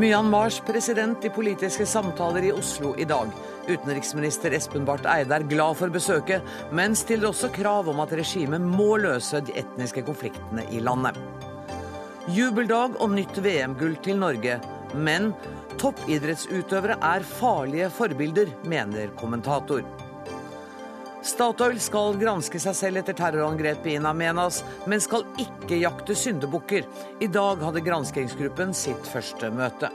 Myanmars president i politiske samtaler i Oslo i dag. Utenriksminister Espen Barth Eide er glad for besøket, men stiller også krav om at regimet må løse de etniske konfliktene i landet. Jubeldag og nytt VM-gull til Norge, men toppidrettsutøvere er farlige forbilder, mener kommentator. Statoil skal granske seg selv etter terrorangrepet i Namenas, men skal ikke jakte syndebukker. I dag hadde granskingsgruppen sitt første møte.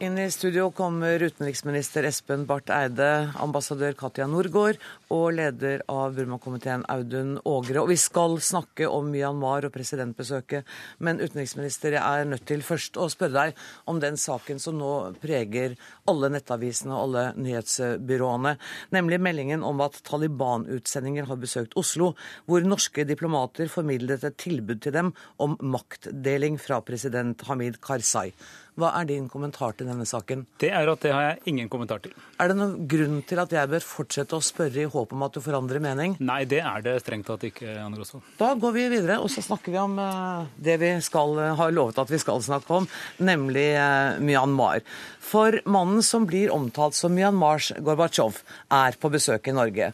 Inn i studio kommer utenriksminister Espen Barth Eide, ambassadør Katja Norgård og leder av Burma-komiteen Audun Ågre. Og vi skal snakke om Myanmar og presidentbesøket, men utenriksminister, jeg er nødt til først å spørre deg om den saken som nå preger alle nettavisene og alle nyhetsbyråene, nemlig meldingen om at Taliban-utsendinger har besøkt Oslo, hvor norske diplomater formidlet et tilbud til dem om maktdeling fra president Hamid Karzai. Hva er din kommentar til denne saken? Det er at det har jeg ingen kommentar til. Er det noen grunn til at jeg bør fortsette å spørre i håp om at du forandrer mening? Nei, det er det strengt tatt ikke, Anne Grosvold. Da går vi videre, og så snakker vi om uh, det vi skal, uh, har lovet at vi skal snakke om, nemlig uh, Myanmar. For mannen som blir omtalt som Myanmars Gorbatsjov, er på besøk i Norge.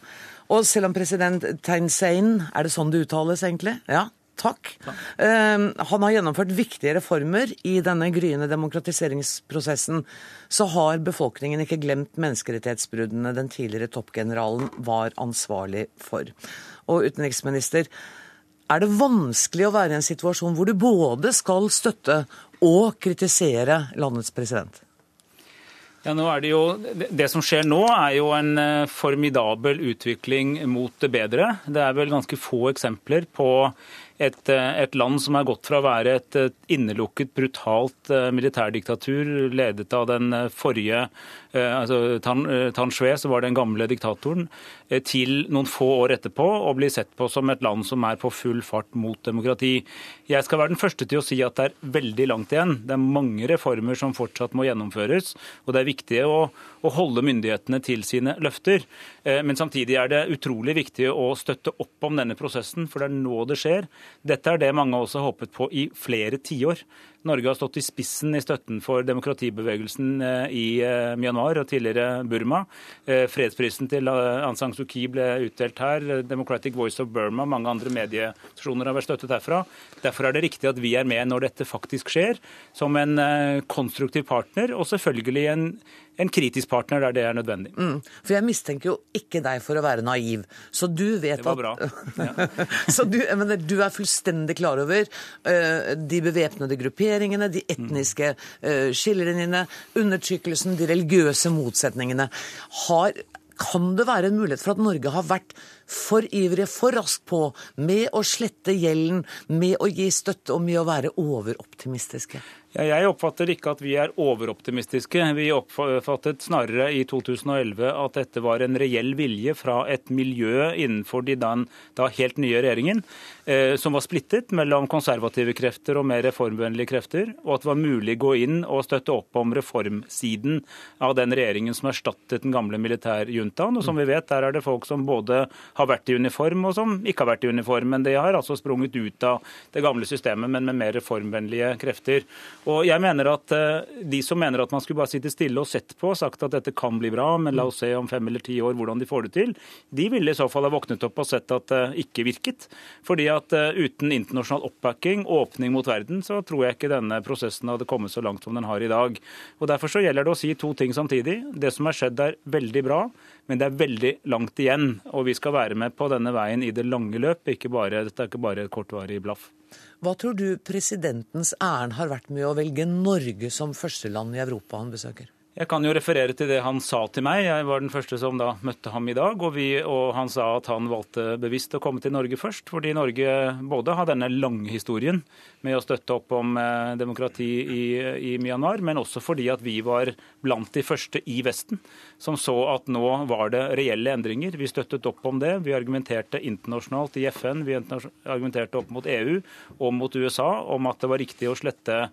Og selv om president Tein Sein, er det sånn det uttales egentlig? Ja, Takk. Uh, han har gjennomført viktige reformer i denne gryende demokratiseringsprosessen. Så har befolkningen ikke glemt menneskerettighetsbruddene den tidligere toppgeneralen var ansvarlig for. Og utenriksminister, er det vanskelig å være i en situasjon hvor du både skal støtte og kritisere landets president? Ja, er Det jo, det som skjer nå, er jo en formidabel utvikling mot det bedre. Det er vel ganske få eksempler på et, eh, et, land som er gått fra å være et innelukket, brutalt eh, militærdiktatur ledet av den eh, forrige altså Tan, Tan Shwe, som var den gamle diktatoren, til noen få år etterpå å bli sett på som et land som er på full fart mot demokrati. Jeg skal være den første til å si at det er veldig langt igjen. Det er mange reformer som fortsatt må gjennomføres, og det er viktig å, å holde myndighetene til sine løfter. Men samtidig er det utrolig viktig å støtte opp om denne prosessen, for det er nå det skjer. Dette er det mange også håpet på i flere tiår. Norge har stått i spissen i støtten for demokratibevegelsen eh, i eh, Myanmar og tidligere Burma. Eh, fredsprisen til Aung San Suu Kyi ble utdelt her. Democratic Voice of Burma, mange andre mediestasjoner har vært støttet herfra. Derfor er det riktig at vi er med når dette faktisk skjer, som en konstruktiv partner, og selvfølgelig en en kritisk partner der det er nødvendig. Mm, for jeg mistenker jo ikke deg for å være naiv. Så du vet at Det var bra. Ja. så du, mener, du, er fullstendig klar over uh, de bevæpnede grupperingene, de etniske uh, skillelinjene, undertrykkelsen, de religiøse motsetningene. Har, kan det være en mulighet for at Norge har vært for ivrige, for raskt på med å slette gjelden, med å gi støtte og med å være overoptimistiske? Jeg oppfatter ikke at vi er overoptimistiske. Vi oppfattet snarere i 2011 at dette var en reell vilje fra et miljø innenfor de da, da helt nye regjeringen, eh, som var splittet mellom konservative krefter og mer reformvennlige krefter, og at det var mulig å gå inn og støtte opp om reformsiden av den regjeringen som erstattet den gamle militærjuntaen. Og som vi vet, der er det folk som både har vært i uniform og som ikke har vært i uniform. Men det har altså sprunget ut av det gamle systemet, men med mer reformvennlige krefter. Og jeg mener at eh, De som mener at man skulle bare sitte stille og sett på og sagt at dette kan bli bra, men la oss se om fem eller ti år hvordan de får det til, de ville i så fall ha våknet opp og sett at det ikke virket. Fordi at eh, uten internasjonal oppbacking, åpning mot verden, så tror jeg ikke denne prosessen hadde kommet så langt som den har i dag. Og Derfor så gjelder det å si to ting samtidig. Det som har skjedd er veldig bra. Men det er veldig langt igjen, og vi skal være med på denne veien i det lange løp. Ikke bare, dette er ikke bare et kortvarig blaff. Hva tror du presidentens ærend har vært med å velge Norge som første land i Europa han besøker? Jeg kan jo referere til det han sa til meg. Jeg var den første som da møtte ham i dag. Og, vi, og, han sa at han valgte bevisst å komme til Norge først, fordi Norge både har denne lange historien med å støtte opp om eh, demokrati i, i, Myanmar, men også fordi at vi var blant de første i Vesten som så at nå var det reelle endringer. Vi støttet opp om det. Vi argumenterte internasjonalt i FN, vi argumenterte opp mot EU og mot USA om at det var riktig å slette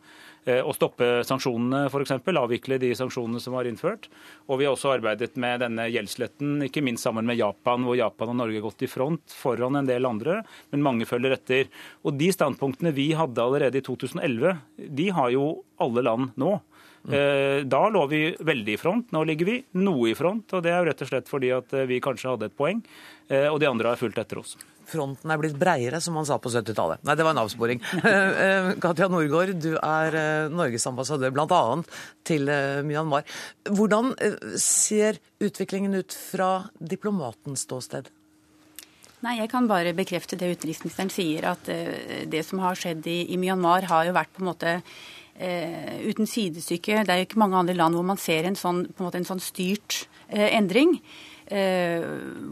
å stoppe sanksjonene, f.eks. Avvikle de sanksjonene som var innført. Og vi har også arbeidet med denne gjeldsletten, ikke minst sammen med Japan, hvor Japan og Norge har gått i front foran en del andre, men mange følger etter. Og de standpunktene vi hadde allerede i 2011, de har jo alle land nå. Mm. Da lå vi veldig i front. Nå ligger vi noe i front. og Det er jo rett og slett fordi at vi kanskje hadde et poeng, og de andre har fulgt etter oss fronten er blitt breiere, som man sa på 70-tallet. Nei, det var en avsporing. Eh, Katja Norgård, du er eh, Norges ambassadør bl.a. til eh, Myanmar. Hvordan ser utviklingen ut fra diplomatens ståsted? Nei, Jeg kan bare bekrefte det utenriksministeren sier, at det som har skjedd i, i Myanmar, har jo vært på en måte Uh, uten sidestykke. Det er jo ikke mange andre land hvor man ser en sånn, på en måte en sånn styrt uh, endring. Eh,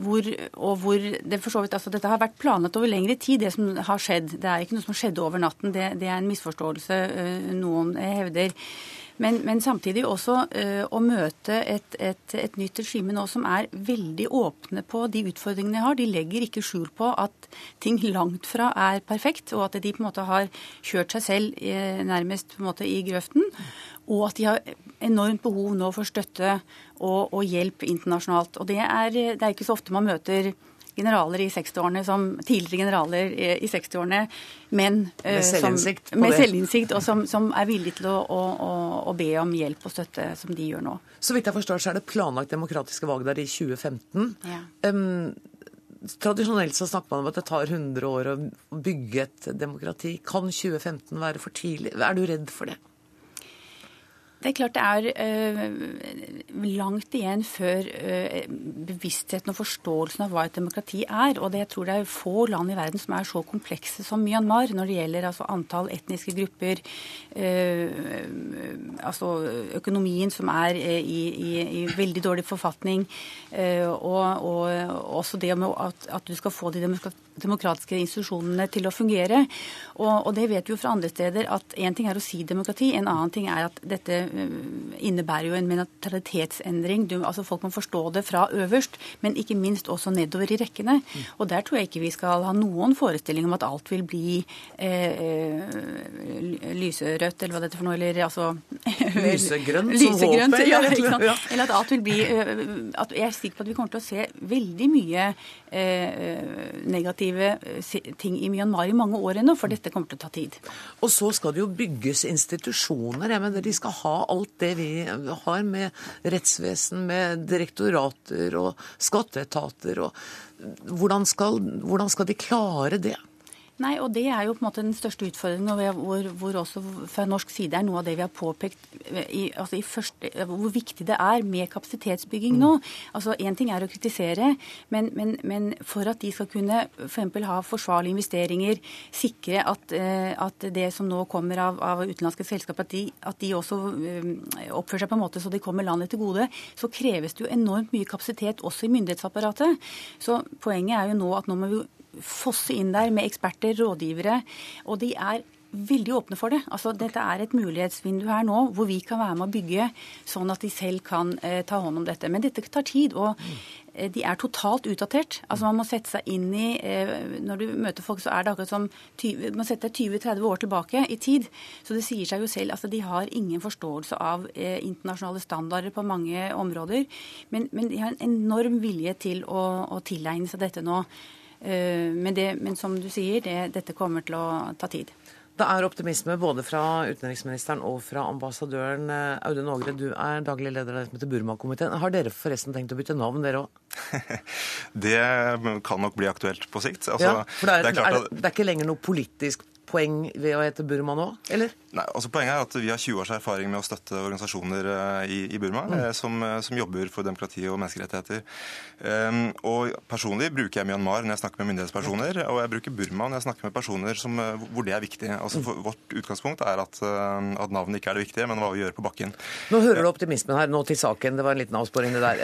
hvor, og hvor det for så vidt, altså Dette har vært planlagt over lengre tid, det som har skjedd. Det er ikke noe som skjedde over natten. Det, det er en misforståelse eh, noen hevder. Men, men, samtidig også uh, å møte et, et, et, nytt regime nå som er veldig åpne på de utfordringene de har. De legger ikke skjul på at ting langt fra er perfekt, og at de på en måte har kjørt seg selv uh, nærmest på en måte i grøften. Og at de har enormt behov nå for støtte og, og hjelp internasjonalt. Og det er, det er ikke så ofte man møter generaler i 60-årene som tidligere generaler i 60-årene, men med eh, selvinnsikt, som, med selvinnsikt og som, som, er villige til å, å, å, be om hjelp og støtte, som de gjør nå. Så vidt jeg forstår, så er det planlagt demokratiske valg der i 2015. Ja. Um, Tradisjonelt så snakker man om at det tar 100 år å bygge et demokrati. Kan 2015 være for tidlig? Er du redd for det? Det er klart det er øh, langt igjen før øh, bevisstheten og forståelsen av hva et demokrati er. Og det, jeg tror det er få land i verden som er så komplekse som Myanmar når det gjelder altså, antall etniske grupper, øh, altså økonomien som er i, i, i, veldig dårlig forfatning, og, og, også det med at, at, du skal få de demokratiske institusjonene til å fungere. Og, og det vet vi jo fra andre steder at én ting er å si demokrati, en annen ting er at dette Eh, innebærer jo en mentalitetsendring. Du, altså Folk må forstå det fra øverst, men ikke minst også nedover i rekkene. Og Der tror jeg ikke vi skal ha noen forestilling om at alt vil bli eh, eh lyserødt, eller hva dette for noe, eller altså Lysegrønt, lysegrønt, håpet? Ja, ja. Eller at alt vil bli eh, at Jeg er sikker på at vi kommer til å se veldig mye eh, negative ting i Myanmar i mange år ennå, for dette kommer til å ta tid. Og så skal det jo bygges institusjoner. Jeg mener, De skal ha alt det vi har med rettsvesen, med direktorater og skatteetater. og hvordan skal, hvordan skal de klare det? Nei, og Det er jo på en måte den største utfordringen, hvor, hvor også fra norsk side er noe av det vi har påpekt i, altså i første, hvor viktig det er med kapasitetsbygging nå. Altså Én ting er å kritisere, men, men, men, for at de skal kunne for ha forsvarlige investeringer, sikre at, eh, at, det som nå kommer av, av utenlandske selskap, at de, at de også eh, oppfører seg på en måte så de kommer landet til gode, så kreves det jo enormt mye kapasitet også i myndighetsapparatet. Så poenget er jo nå at nå må vi fosse inn der med eksperter, rådgivere. Og de er veldig åpne for det. Altså, dette er et mulighetsvindu her nå hvor vi kan være med å bygge sånn at de selv kan eh, ta hånd om dette. Men dette tar tid. og eh, de er totalt utdatert. Altså Man må sette seg inn i eh, Når du møter folk, så er det akkurat som 20, Man setter 20-30 år tilbake i tid. Så det sier seg jo selv. altså De har ingen forståelse av eh, internasjonale standarder på mange områder. Men, men, de har en enorm vilje til å, å tilegne seg dette nå. Eh, men, det, men som du sier, det, dette kommer til å ta tid. Det er optimisme både fra utenriksministeren og fra ambassadøren. Eh, Audun Ågre, du er daglig leder av det som heter Burma-komiteen. Har dere forresten tenkt å bytte navn, dere òg? det kan nok bli aktuelt på sikt. Altså, ja, for det er, det, er at... er, det er ikke lenger noe politisk poeng ved å hete Burma nå, eller? Nei, altså Poenget er at vi har 20 års erfaring med å støtte organisasjoner eh, i, i Burma mm. Eh, som, eh, som, jobber for demokrati og menneskerettigheter. Um, og Personlig bruker jeg Myanmar når jeg snakker med myndighetspersoner, og jeg bruker Burma når jeg snakker med personer som, hvor det er viktig. Altså for, Vårt utgangspunkt er at, at, navnet ikke er det viktige, men hva vi gjør på bakken. Nå hører du optimismen her, nå til saken. Det var en liten avsporing, det der.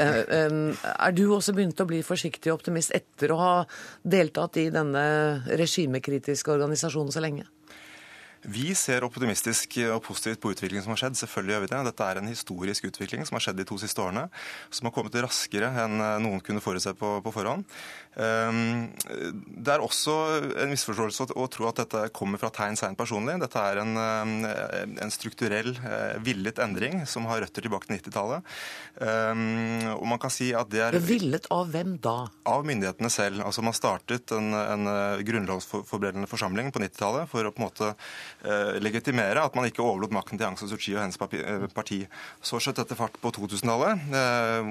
Er du også begynt å bli forsiktig optimist etter å ha deltatt i denne regimekritiske organisasjonen så lenge? Vi ser optimistisk og positivt på utviklingen som har skjedd. Selvfølgelig gjør vi det. Dette er en historisk utvikling som har skjedd de to siste årene. Som har kommet raskere enn noen kunne forutse på, på forhånd. Ehm, det er også en misforståelse å tro at dette kommer fra tegn sein personlig. Dette er en, ehm, en strukturell, eh, villet endring som har røtter tilbake til 90-tallet. Ehm, og man kan si at det er Villet av hvem da? Av myndighetene selv. Altså Man startet en, en eh, grunnlovsforberedende forsamling på 90-tallet for å på en måte eh, legitimere at man ikke overlot makten til Aung San Suu Kyi og hennes parti. Så skjøt dette fart på 2000-tallet,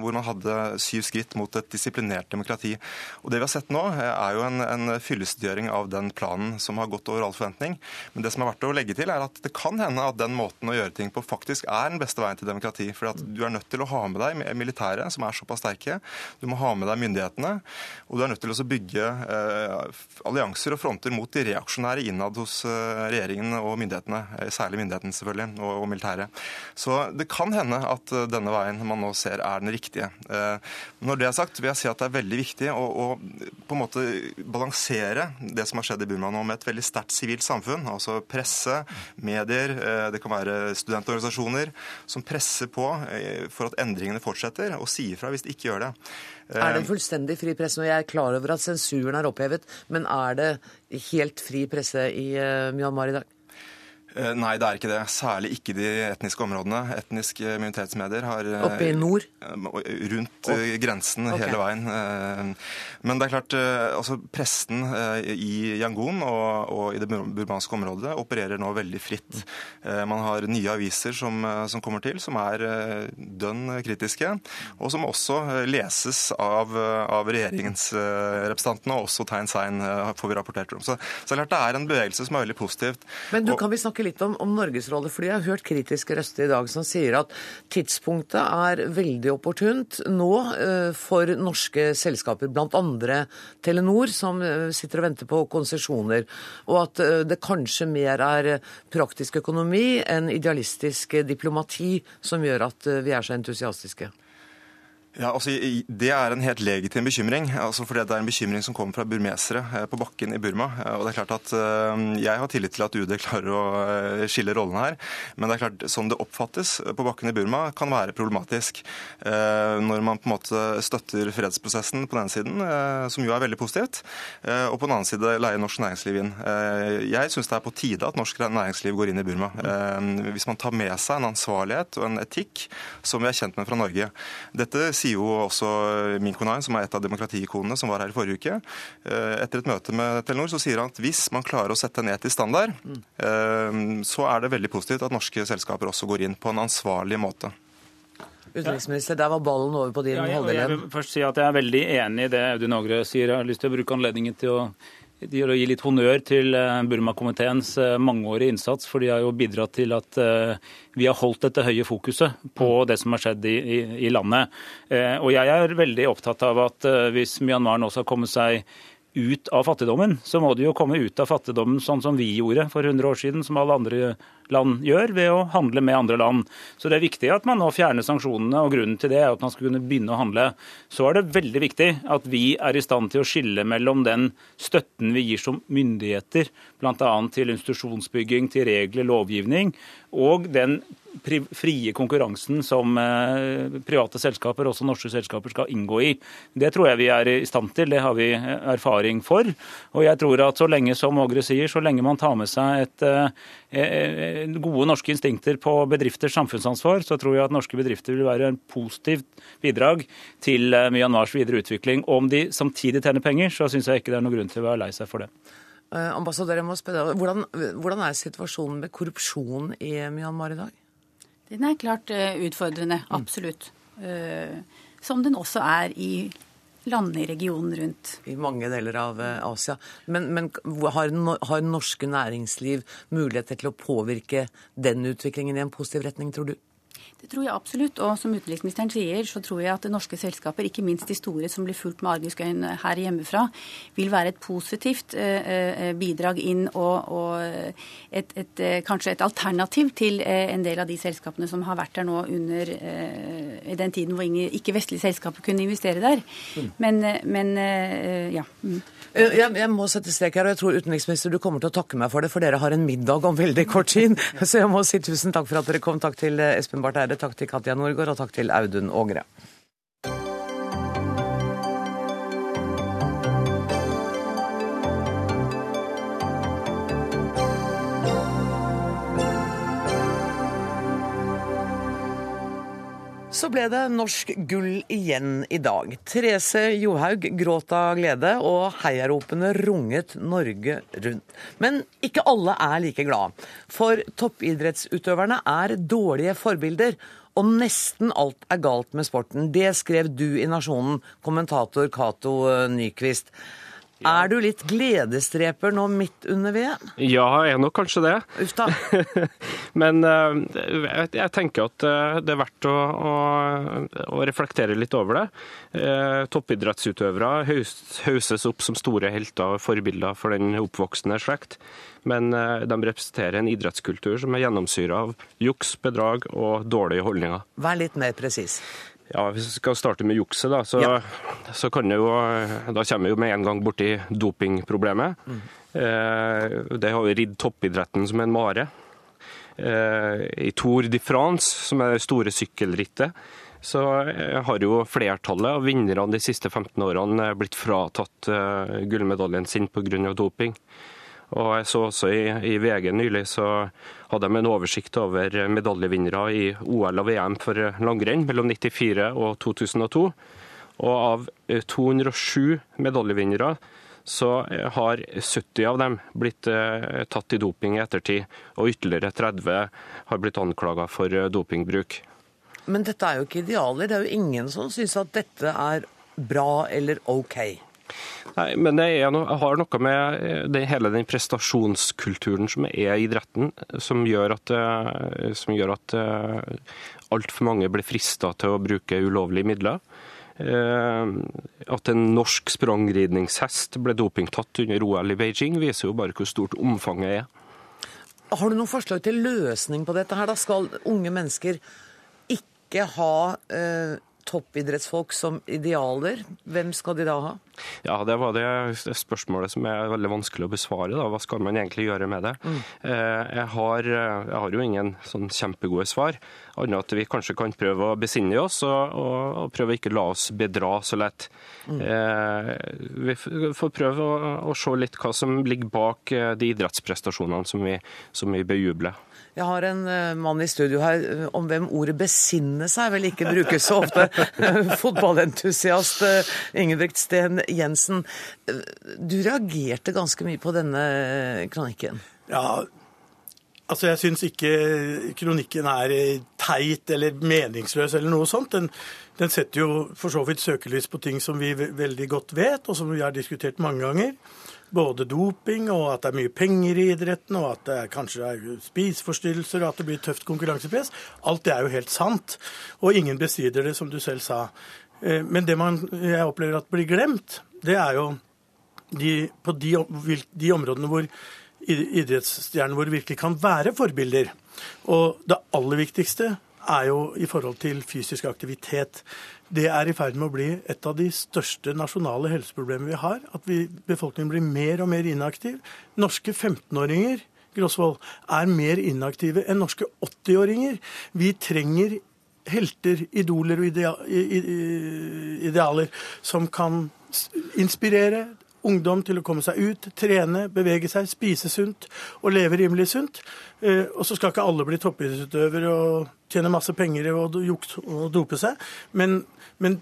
hvor man hadde syv skritt mot et disiplinert demokrati. Og det det vi har sett nå, er jo en, en fyllestgjøring av den planen som har gått over all forventning. Men det som er verdt å legge til, er at det kan hende at den måten å gjøre ting på faktisk er den beste veien til demokrati. For du er nødt til å ha med deg militæret, som er såpass sterke. Du må ha med deg myndighetene. Og du er nødt til å bygge eh, allianser og fronter mot de reaksjonære innad hos eh, regjeringen og myndighetene. Eh, særlig myndighetene, selvfølgelig, og, og militæret. Så det kan hende at eh, denne veien man nå ser, er den riktige. Eh, når det er sagt, vil jeg si at det er veldig viktig å, å på en måte balansere det som har skjedd i Burma nå, med et veldig sterkt sivilt samfunn. Altså presse, medier, eh, det kan være studentorganisasjoner som presser på eh, for at endringene fortsetter, og sier fra hvis de ikke gjør det. Er det en fullstendig fri presse? Og jeg er klar over at sensuren er opphevet, men er det helt fri presse i eh, Myanmar i dag? Eh, nei, det er ikke det. Særlig ikke de etniske områdene. Etniske minoritetsmedier har eh, Oppe i nord? Rundt oh. grensen okay. hele veien. Men det er klart, altså presten i Yangon og, og, i det burmanske området opererer nå veldig fritt. Man har nye aviser som, som kommer til, som er dønn kritiske, og som også leses av, av regjeringens representantene, og også Tegn Sein får vi rapportert om. Så, så det er klart det er en bevegelse som er veldig positivt. Men du, kan vi snakke litt om, om Norges rolle. fordi Jeg har hørt kritiske røster i dag som sier at tidspunktet er veldig opportunt nå uh, for norske selskaper, bl.a. Telenor, som uh, sitter og venter på konsesjoner. Og at uh, det kanskje mer er praktisk økonomi enn idealistisk diplomati som gjør at vi er så entusiastiske. Ja, altså, Det er en helt legitim bekymring. altså fordi Det er en bekymring som kommer fra burmesere eh, på bakken i Burma. Eh, og det er klart at eh, Jeg har tillit til at UD klarer å skille rollene her. Men det er klart, sånn det oppfattes på bakken i Burma, kan være problematisk. Når man på en måte støtter fredsprosessen på den ene siden, som jo er veldig positivt, og på den annen side leier norsk næringsliv inn. Jeg syns det er på tide at norsk næringsliv går inn i Burma. Hvis man tar med seg en ansvarlighet og en etikk som vi er kjent med fra Norge. Dette sier sier jo også Min Konain, som er et av demokratiikonene, som var her i forrige uke. Eh, etter et møte med Telenor så sier han at hvis man klarer å sette en etisk standard, mm. så er det veldig positivt at norske selskaper også går inn på en ansvarlig måte. Utenriksminister, der var ballen over på din ja, ja, Jeg vil først si at jeg er veldig enig i det Audun Ågre sier. Jeg har lyst til å bruke anledningen til å de å gi litt honnør til eh, Burma-komiteens eh, mangeårige innsats, for de har jo bidratt til at eh, vi har holdt dette høye fokuset på det som har skjedd i, i, i landet. Og jeg er veldig opptatt av at hvis Myanmar nå skal komme seg ut av fattigdommen, så må de jo komme ut av fattigdommen sånn som vi gjorde for 100 år siden, som alle andre land gjør ved å handle med andre land. Så det er viktig at man nå fjerner sanksjonene, og grunnen til det er at man skal kunne begynne å handle. Så er det veldig viktig at vi er i stand til å skille mellom den støtten vi gir som myndigheter, bl.a. til institusjonsbygging, til regler, lovgivning, og den frie konkurransen som eh, private selskaper, også norske selskaper, skal inngå i. Det tror jeg vi er i stand til, det har vi erfaring for. Og jeg tror at så lenge, som Ågre sier, så lenge man tar med seg et, eh, eh, gode norske instinkter på bedrifters samfunnsansvar, så tror jeg at norske bedrifter vil være en positivt bidrag til Myanmars videre utvikling. Og om de samtidig tjener penger, så syns jeg ikke det er noen grunn til å være lei seg for det. Ambassadør, jeg må spørre deg, hvordan, hvordan er situasjonen med korrupsjon i Myanmar i dag? Den er klart eh, utfordrende, mm. absolutt. Mm. Som den også er i landene i regionen rundt. I mange deler av eh, Asia. Men, men har, har norske næringsliv muligheter til å påvirke den utviklingen i en positiv retning, tror du? Det tror jeg absolutt. Og som utenriksministeren sier, så tror jeg at norske selskaper, ikke minst de store som blir fulgt med argusøyn her hjemmefra, vil være et positivt eh, eh, bidrag inn og, og et, et, eh, kanskje et alternativ til en del av de selskapene som har vært der nå under, i den tiden hvor ikke-vestlige selskaper kunne investere der. Mm. Men, men ja. Mm. Jeg, jeg, må sette strek her, og jeg tror utenriksminister du kommer til å takke meg for det, for dere har en middag om veldig kort tid. Så jeg må si tusen takk for at dere kom. Takk til Espen Barth Eide, takk til Katja Norgård, og takk til Audun Ågre. Så ble det norsk gull igjen i dag. Therese Johaug gråt av glede, og heiaropene runget Norge rundt. Men ikke alle er like glad. For toppidrettsutøverne er dårlige forbilder. Og nesten alt er galt med sporten. Det skrev du i Nasjonen, kommentator Cato Nyquist. Ja. Er du litt gledesdreper nå midt under VM? Ja, jeg er nok kanskje det. Uff da. Men uh, jeg, tenker at uh, det er verdt å, å, å, reflektere litt over det. Uh, toppidrettsutøvere hauses opp som store helter og forbilder for den oppvoksende slekt. Men de representerer en idrettskultur som er gjennomsyra av juks, bedrag og dårlige holdninger. Vær litt mer presis. Ja, Hvis vi skal starte med jukset, da, så, ja. så kan det jo, da kommer vi jo med en gang borti dopingproblemet. Mm. Eh, det har jo ridd toppidretten som en mare. Eh, I Tour de France, som er det store sykkelrittet, så eh, har jo flertallet av vinnerne de siste 15 årene blitt fratatt eh, gullmedaljen sin pga. doping. Og jeg så også i, i, VG nylig så hadde de en oversikt over medaljevinnere i OL og VM for langrenn mellom 94 og 2002. Og av 207 eh, medaljevinnere så eh, har 70 av dem blitt eh, tatt i doping i ettertid, og ytterligere 30 har blitt anklaga for dopingbruk. Men dette er jo ikke idealer. Det er jo ingen som syns at dette er bra eller OK. Nei, men det no, har noe med eh, det, hele den prestasjonskulturen som er i idretten, som gjør at, eh, som gjør at eh, altfor mange blir frista til å bruke ulovlige midler. At en norsk sprangridningshest ble dopingtatt under OL i Beijing, viser jo bare hvor stort omfanget er. Har du noen forslag til løsning på dette? her? Da skal unge mennesker ikke ha toppidrettsfolk som idealer, hvem skal de da ha? Ja, Det var det spørsmålet som er veldig vanskelig å besvare. Da. Hva skal man egentlig gjøre med det? Mm. Eh, jeg, har, jeg, har, jo ingen sånn kjempegode svar, annet at vi kanskje kan prøve å besinne oss og, og, og prøve å ikke la oss bedra så lett. Mm. Eh, vi får prøve å, å, se litt hva som ligger bak eh, de idrettsprestasjonene som vi, som vi bejubler. Jeg har en uh, mann i studio her uh, om hvem ordet 'besinne seg' vel ikke brukes så ofte. Fotballentusiast uh, Ingebrigt Sten Jensen. Du reagerte ganske mye på denne kronikken. Ja, altså jeg syns ikke kronikken er teit eller meningsløs eller noe sånt. Den, den setter jo for så vidt søkelys på ting som vi veldig godt vet, og som vi har diskutert mange ganger både doping, og at det er mye penger i idretten, og at det kanskje er spiseforstyrrelser, og at det blir tøft konkurransepress. Alt det er jo helt sant. Og ingen bestrider det, som du selv sa. Eh, men det man, jeg opplever at blir glemt, det er jo de, på de, de områdene hvor idrettsstjernene våre virkelig kan være forbilder. Og det aller viktigste er jo i forhold til fysisk aktivitet det er i ferd med å bli et av de største nasjonale helseproblemene vi har. At vi, befolkningen blir mer og mer inaktiv. Norske 15-åringer Grosvold, er mer inaktive enn norske 80-åringer. Vi trenger helter, idoler og idealer som kan inspirere, ungdom til å komme seg ut, trene, bevege seg, spise sunt og leve rimelig sunt. Eh, og så skal ikke alle bli toppidrettsutøvere og tjene masse penger og, og dope seg. Men, men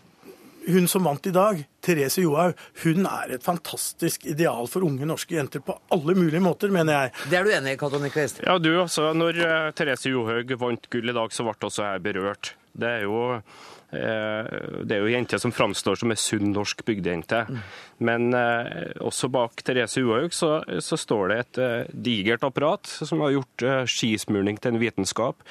hun som vant i dag, Therese Johaug, hun er et fantastisk ideal for unge norske jenter på alle mulige måter, mener jeg. Det er du enig i, Cato Nyquist? Ja, du også. Når uh, Therese Johaug vant gull i dag, så ble også jeg berørt. Det er jo Eh, det er jo jenter som framstår som ei sunn norsk bygdejente. Mm. Men eh, også bak Therese Uhaug så, så, står det et eh, digert apparat som har gjort skismurning til en vitenskap.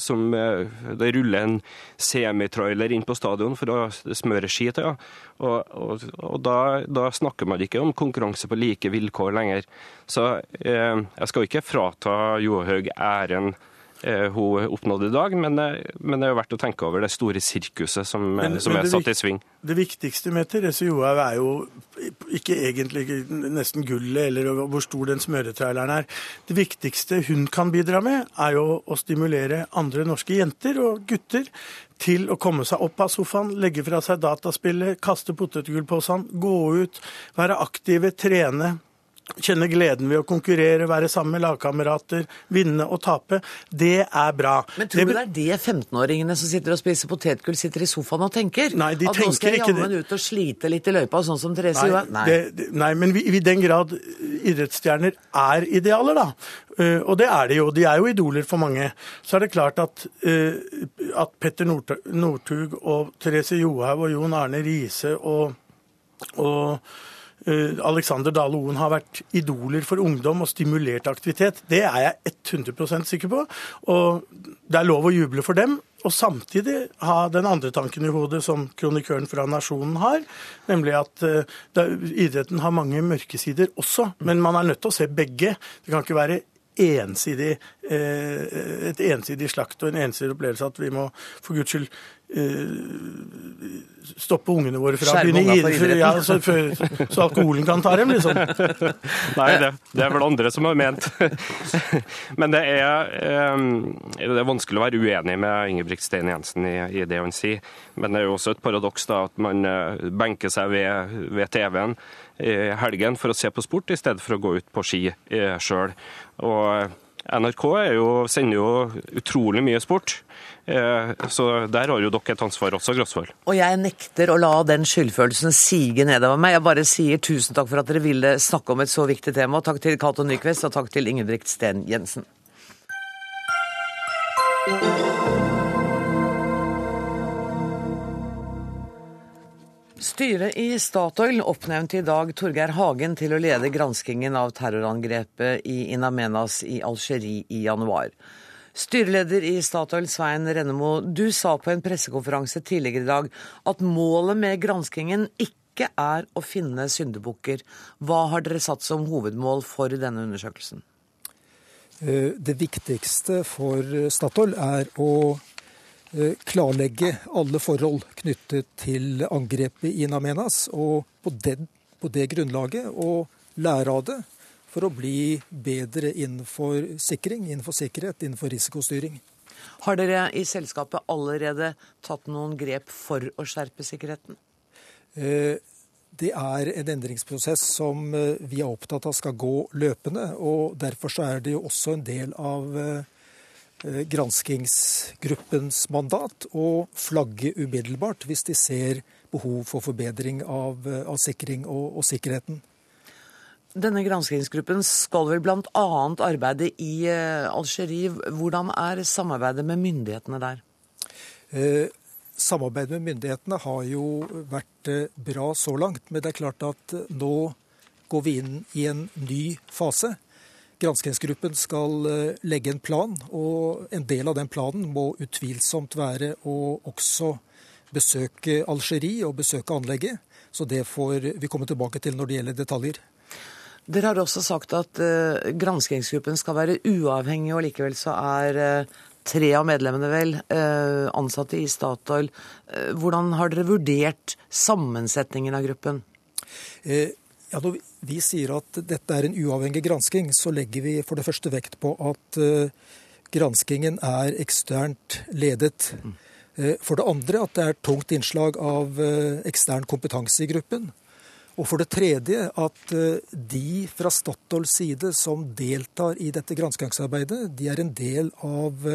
Som Det ruller en semitrailer inn på stadion for å smøre ski til. Ja. Og, og, og da, da, snakker man ikke om konkurranse på like vilkår lenger. Så eh, jeg skal ikke frata Johaug æren eh, hun oppnådde i dag, men, eh, men, det er jo verdt å tenke over det store sirkuset som, men, som er satt i sving. Det viktigste med Therese Johaug er jo ikke egentlig nesten gullet eller hvor stor den smøretraileren er. Det viktigste hun kan bidra med, er jo å stimulere andre norske jenter og gutter til å komme seg opp av sofaen, legge fra seg dataspillet, kaste potetgullposene, gå ut, være aktive, trene, kjenne gleden ved å konkurrere, være sammen med lagkamerater, vinne og tape. Det er bra. Men tror du det er det 15-åringene som sitter og spiser potetgull, sitter i sofaen og tenker? Nei, de At tenker nå skal jeg jammen ut og slite litt i løypa, sånn som Therese Nei, det, det, nei, men i den grad idrettsstjerner er idealer, da. Uh, og det er de jo. De er jo idoler for mange. Så er det klart at, uh, at Petter Northug og Therese Johaug og Jon Arne Riise og, og Eh, Alexander Dale Oen har vært idoler for ungdom og stimulert aktivitet. Det er jeg 100% sikker på. Og det er lov å juble for dem. Og samtidig ha den andre tanken i hodet som kronikøren fra Nasjonen har, nemlig at uh, idretten har mange mørkesider også. Men man er nødt til å se begge. Det kan ikke være ensidig, uh, et ensidig slakt og en ensidig opplevelse at vi må for guds skyld stoppe ungene våre fra å begynne idrett, ja, så, så, alkoholen kan ta dem, liksom. Nei, det, det, er vel andre som har ment. Men det er, det er vanskelig å være uenig med Ingebrigt Stein Jensen i, i, det han sier. Men det er jo også et paradoks da, at man eh, benker seg ved, ved TV-en i helgen for å se på sport, i stedet for å gå ut på ski eh, sjøl. Og NRK jo, sender jo utrolig mye sport. Eh, så der har jo dere et ansvar også, Grosvold. Og jeg nekter å la den skyldfølelsen sige nedover meg. Jeg bare sier tusen takk for at dere ville snakke om et så viktig tema. Takk til Cato Nyquist, og takk til Ingebrigt Sten Jensen. Styret i Statoil oppnevnte i dag Torgeir Hagen til å lede granskingen av terrorangrepet i In Amenas i Algerie i januar. Styreleder i Statoil, Svein Rennemo, du sa på en pressekonferanse tidligere i dag at målet med granskingen ikke er å finne syndebukker. Hva har dere satt som hovedmål for denne undersøkelsen? Eh, det viktigste for Statoil er å klarlegge alle forhold knyttet til angrepet i Namenas, og på det, på det grunnlaget å lære av det for å bli bedre innenfor sikring, innenfor sikkerhet, innenfor risikostyring. Har dere i selskapet allerede tatt noen grep for å skjerpe sikkerheten? Eh, det er en endringsprosess som eh, vi er opptatt av skal gå løpende. og Derfor er det jo også en del av Eh, granskingsgruppens mandat og flagge umiddelbart hvis de ser behov for forbedring av, eh, av sikring og, og, sikkerheten. Denne granskingsgruppen skal vel bl.a. arbeide i eh, Algerie. Hvordan er samarbeidet med myndighetene der? Eh, samarbeidet med myndighetene har jo vært bra så langt, men det er klart at nå går vi inn i en ny fase. Granskingsgruppen skal eh, legge en plan, og en del av den planen må utvilsomt være å også besøke Algerie og besøke anlegget. Så det får vi komme tilbake til når det gjelder detaljer. Dere har også sagt at uh, granskingsgruppen skal være uavhengig, og likevel så er uh, tre av medlemmene vel ansatte i Statoil. hvordan har dere vurdert sammensetningen av gruppen? Ja, Når vi sier at dette er en uavhengig gransking, så legger vi for det første vekt på at uh, granskingen er eksternt ledet. Mm. Uh, for det andre at det er tungt innslag av uh, ekstern kompetanse i gruppen. Og for det tredje at de fra Statoils side som deltar i dette granskingsarbeidet, de er en del av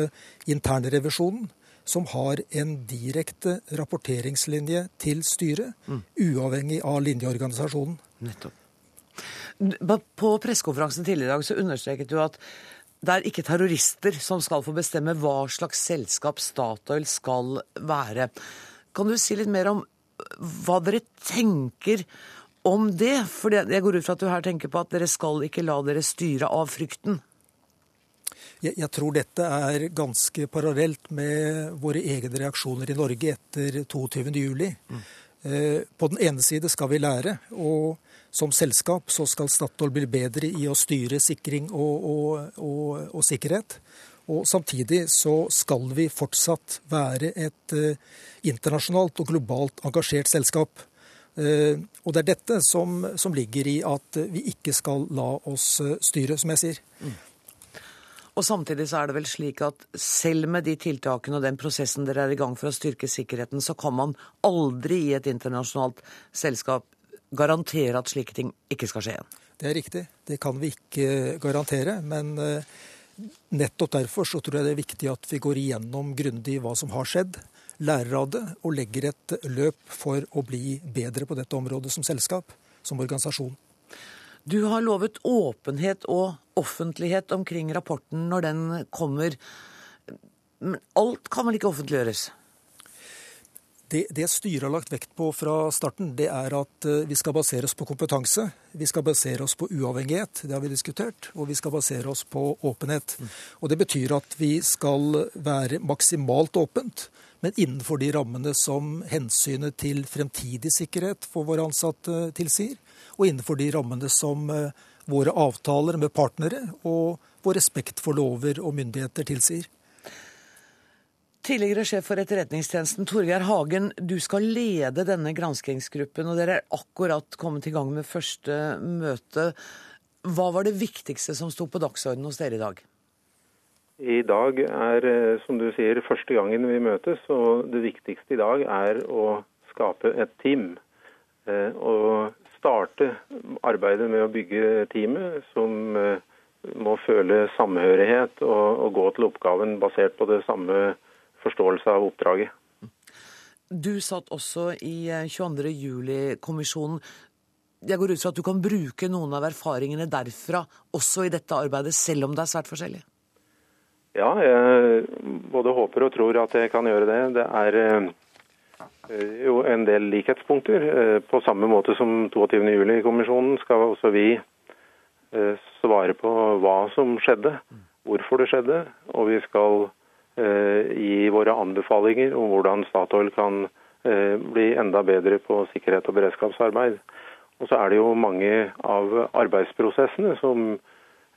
internrevisjonen som har en direkte rapporteringslinje til styret, mm. uavhengig av linjeorganisasjonen. Nettopp. På pressekonferansen tidligere i dag så understreket du at det er ikke terrorister som skal få bestemme hva slags selskap Statoil skal være. Kan du si litt mer om hva dere tenker om det? For jeg går ut fra at du her tenker på at dere skal ikke la dere styre av frykten. Jeg, tror dette er ganske parallelt med våre egne reaksjoner i Norge etter 22.07. Mm. Eh, på den ene side skal vi lære, og som selskap så skal Statoil bli bedre i å styre sikring og, og, og, og sikkerhet. Og Samtidig så skal vi fortsatt være et internasjonalt og globalt engasjert selskap. Og Det er dette som, som ligger i at vi ikke skal la oss styre, som jeg sier. Og Samtidig så er det vel slik at selv med de tiltakene og den prosessen dere er i gang for å styrke sikkerheten, så kan man aldri i et internasjonalt selskap garantere at slike ting ikke skal skje igjen? Det er riktig. Det kan vi ikke garantere. Men eh, nettopp derfor så tror jeg det er viktig at vi går igjennom grundig hva som har skjedd, lærer av det og legger et løp for å bli bedre på dette området som selskap, som organisasjon. Du har lovet åpenhet og offentlighet omkring rapporten når den kommer. Men alt kan vel ikke offentliggjøres? Det, det styret har lagt vekt på fra starten, det er at eh, vi skal basere oss på kompetanse. Vi skal basere oss på uavhengighet, det har vi diskutert. Og vi skal basere oss på åpenhet. Og Det betyr at vi skal være maksimalt åpent, men innenfor de rammene som hensynet til fremtidig sikkerhet for våre ansatte tilsier og innenfor de rammene som eh, våre avtaler med partnere og vår respekt for lover og myndigheter tilsier. Tidligere sjef for Etterretningstjenesten Torgeir Hagen, du skal lede denne granskingsgruppen, og dere er akkurat kommet i gang med første møte. Hva var det viktigste som sto på dagsordenen hos dere i dag? I dag er, eh, som du sier, første gangen vi møtes, og det viktigste i dag er å skape et team. Eh, og starte arbeidet med å bygge teamet, som eh, må føle samhørighet og, og gå til oppgaven basert på det samme forståelse av oppdraget. Du satt også i 22. Eh, juli-kommisjonen. Jeg går ut fra at du kan bruke noen av erfaringene derfra også i dette arbeidet, selv om det er svært forskjellig? Ja, jeg både håper og tror at jeg kan gjøre det. Det er eh, jo en del likhetspunkter. Eh, på samme måte som 22.07-kommisjonen skal også vi eh, svare på hva som skjedde, hvorfor det skjedde, og vi skal gi våre anbefalinger om hvordan Statoil kan bli enda bedre på sikkerhet og beredskapsarbeid. Og så er det jo mange av arbeidsprosessene som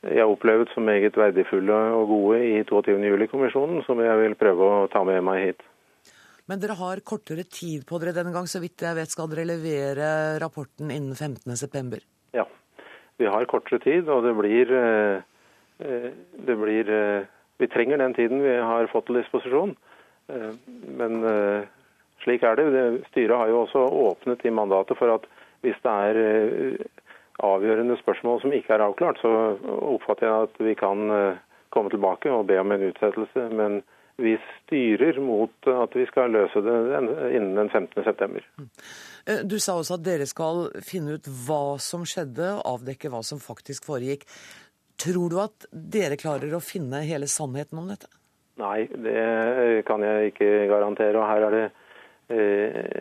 jeg har opplevd som meget verdifulle og gode i 22.07-kommisjonen, som jeg vil prøve å ta med meg hit. Men dere har kortere tid på dere denne gang. Så vidt jeg vet skal dere levere rapporten innen 15.9. Ja, vi har kortere tid, og det blir, eh, eh, det blir eh, Vi trenger den tiden vi har fått til disposisjon. Men slik er det. Styret har jo også åpnet i mandatet for at hvis det er avgjørende spørsmål som ikke er avklart, så oppfatter jeg at vi kan komme tilbake og be om en utsettelse. Men vi styrer mot at vi skal løse det innen den 15.9. Eh, du sa også at dere skal finne ut hva som skjedde, avdekke hva som faktisk foregikk. Tror du at dere klarer å finne hele sannheten om dette? Nei, det kan jeg ikke garantere. og Her er det eh,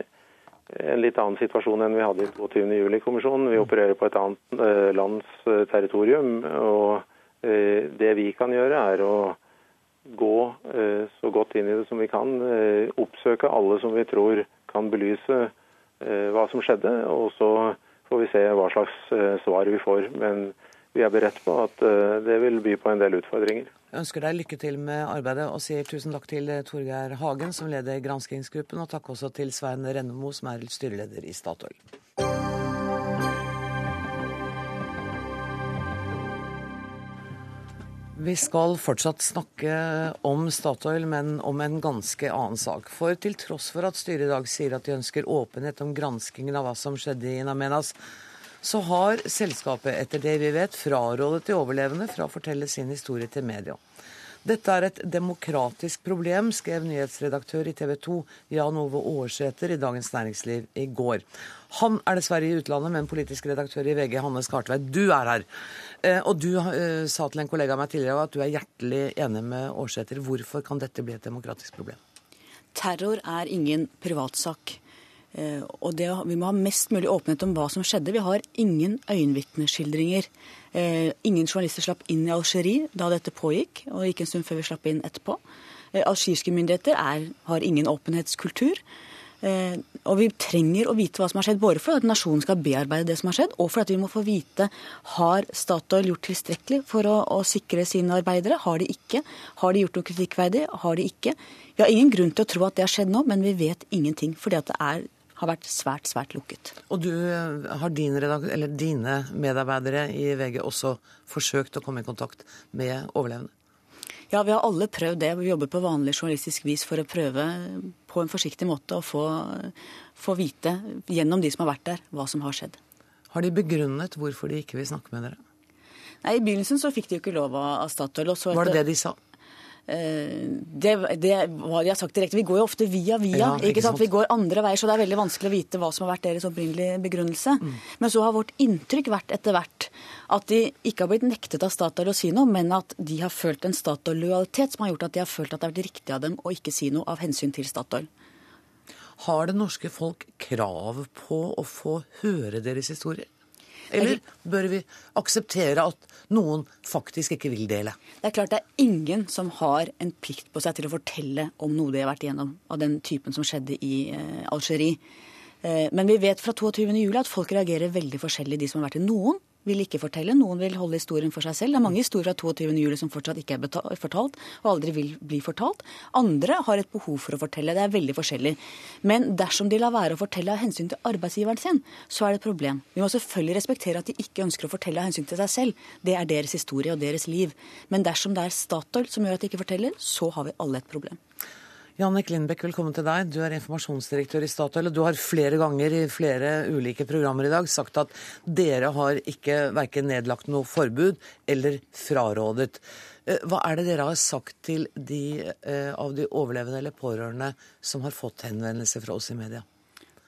en litt annen situasjon enn vi hadde i 22.07-kommisjonen. Vi opererer på et annet eh, lands territorium. og Det vi kan gjøre, er å gå eh, så godt inn i det som vi kan. Eh, oppsøke alle som vi tror kan belyse eh, hva som skjedde. Og så får vi se hva slags svar vi får. Men vi er beredt på at det vil by på en del utfordringer. Jeg ønsker deg lykke til med arbeidet og sier tusen takk til Torgeir Hagen, som leder granskingsgruppen, og takk også til Svein Rennemo, som er styreleder i Statoil. Vi skal fortsatt snakke om Statoil, men om en ganske annen sak. For til tross for at styret i dag sier at de ønsker åpenhet om granskingen av hva som skjedde i Namenas, så har selskapet, etter det vi vet, frarådet de overlevende fra å fortelle sin historie til media. Dette er et demokratisk problem, skrev nyhetsredaktør i TV 2 Jan Ove Aarsæter i Dagens Næringsliv i går. Han er dessverre i utlandet, men politisk redaktør i VG, Hanne Skartveit, du er her. Eh, og du eh, sa til en kollega av meg tidligere at du er hjertelig enig med Aarsæter. Hvorfor kan dette bli et demokratisk problem? Terror er ingen privatsak. Eh, og det, Vi må ha mest mulig åpenhet om hva som skjedde. Vi har ingen øyenvitneskildringer. Eh, ingen journalister slapp inn i Algerie da dette pågikk, og gikk en stund før vi slapp inn etterpå. Eh, algeriske myndigheter er, har ingen åpenhetskultur. Og vi trenger å vite hva som har skjedd, både for at nasjonen skal bearbeide det som har skjedd, og for at vi må få vite har Statoil gjort tilstrekkelig for å, å sikre sine arbeidere. Har de ikke? Har de gjort noe kritikkverdig? Har de ikke? Vi har ingen grunn til å tro at det har skjedd nå, men vi vet ingenting. fordi at det er har vært svært, svært lukket. Og du, har din dine medarbeidere i VG også forsøkt å komme i kontakt med overlevende? Ja, vi har alle prøvd det. Vi jobber på vanlig journalistisk vis for å prøve på en forsiktig måte å få, få vite gjennom de som har vært der, hva som har skjedd. Har de begrunnet hvorfor de ikke vil snakke med dere? Nei, I begynnelsen så fikk de jo ikke lov av Statoil. Var det det de sa? Eh, det, det har sagt direkte. Vi går jo ofte via via. Ja, ikke sant? Vi går andre veier, så det er veldig vanskelig å vite hva som har vært deres opprinnelige begrunnelse. Mm. Men så har vårt inntrykk vært etter hvert at de ikke har blitt nektet av Statoil å si noe, men at de har følt en Statoil-lojalitet som har gjort at de har følt at det har vært riktig av dem å ikke si noe av hensyn til Statoil. Har det norske folk krav på å få høre deres historier? Eller bør vi akseptere at noen faktisk ikke vil dele? Det er klart det er ingen som har en plikt på seg til å fortelle om noe de har vært igjennom av den typen som skjedde i eh, Algerie. Eh, men vi vet fra 22.07 at folk reagerer veldig forskjellig, de som har vært i noen vil ikke fortelle. Noen vil holde historien for seg selv. Det er mange historier fra 22.07 som fortsatt ikke er fortalt, og aldri vil bli fortalt. Andre har et behov for å fortelle. Det er veldig forskjellig. Men dersom de lar være å fortelle av hensyn til arbeidsgiveren sin, så er det et problem. Vi må selvfølgelig respektere at de ikke ønsker å fortelle av hensyn til seg selv. Det er deres historie og deres liv. Men dersom det er Statoil som gjør at de ikke forteller, så har vi alle et problem. Jannik Lindbekk, velkommen til deg. Du er informasjonsdirektør i Statoil. og Du har flere ganger i flere ulike programmer i dag sagt at dere har ikke verken nedlagt noe forbud eller frarådet. Eh, hva er det dere har sagt til de eh, av de overlevende eller pårørende som har fått henvendelser fra oss i media?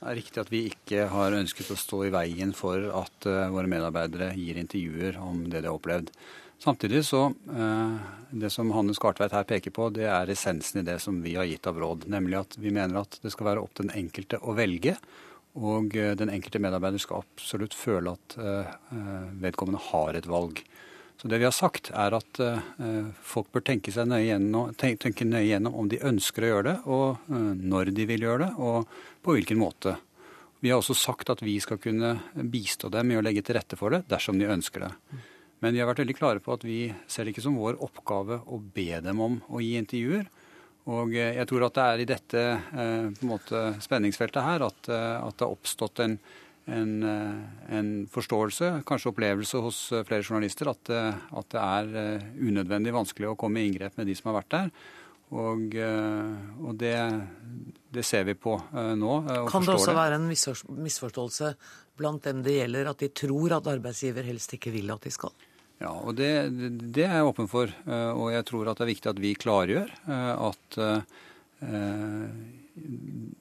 Det er riktig at vi ikke har ønsket å stå i veien for at uh, våre medarbeidere gir intervjuer om det de har opplevd. Samtidig så uh, Det som Hanne Skartveit her peker på, det er essensen i det som vi har gitt av råd. Nemlig at vi mener at det skal være opp til den enkelte å velge. Og uh, den enkelte medarbeider skal absolutt føle at vedkommende har et valg. Så det vi har sagt, er at folk bør tenke, nøye gjennom, tenke nøye gjennom om de ønsker å gjøre det, og når de vil gjøre det, og på hvilken måte. Vi har også sagt at vi skal kunne bistå dem i å legge til rette for det dersom de ønsker det. Men vi har vært veldig klare på at vi ser det ikke som vår oppgave å be dem om å gi intervjuer. Og eh, jeg tror at det er i dette eh, måte, spenningsfeltet her at, eh, at, det har oppstått en, en, en, forståelse, kanskje opplevelse hos flere journalister, at, at, det er unødvendig vanskelig å komme i inngrep med de som har vært der. Og, og det, det, ser vi på nå. kan det også det. være en misforståelse blant dem det gjelder, at de tror at arbeidsgiver helst ikke vil at de skal? Ja, og det, det, er jeg åpen for. Eh, og jeg tror at det er viktig at vi klargjør eh, at eh,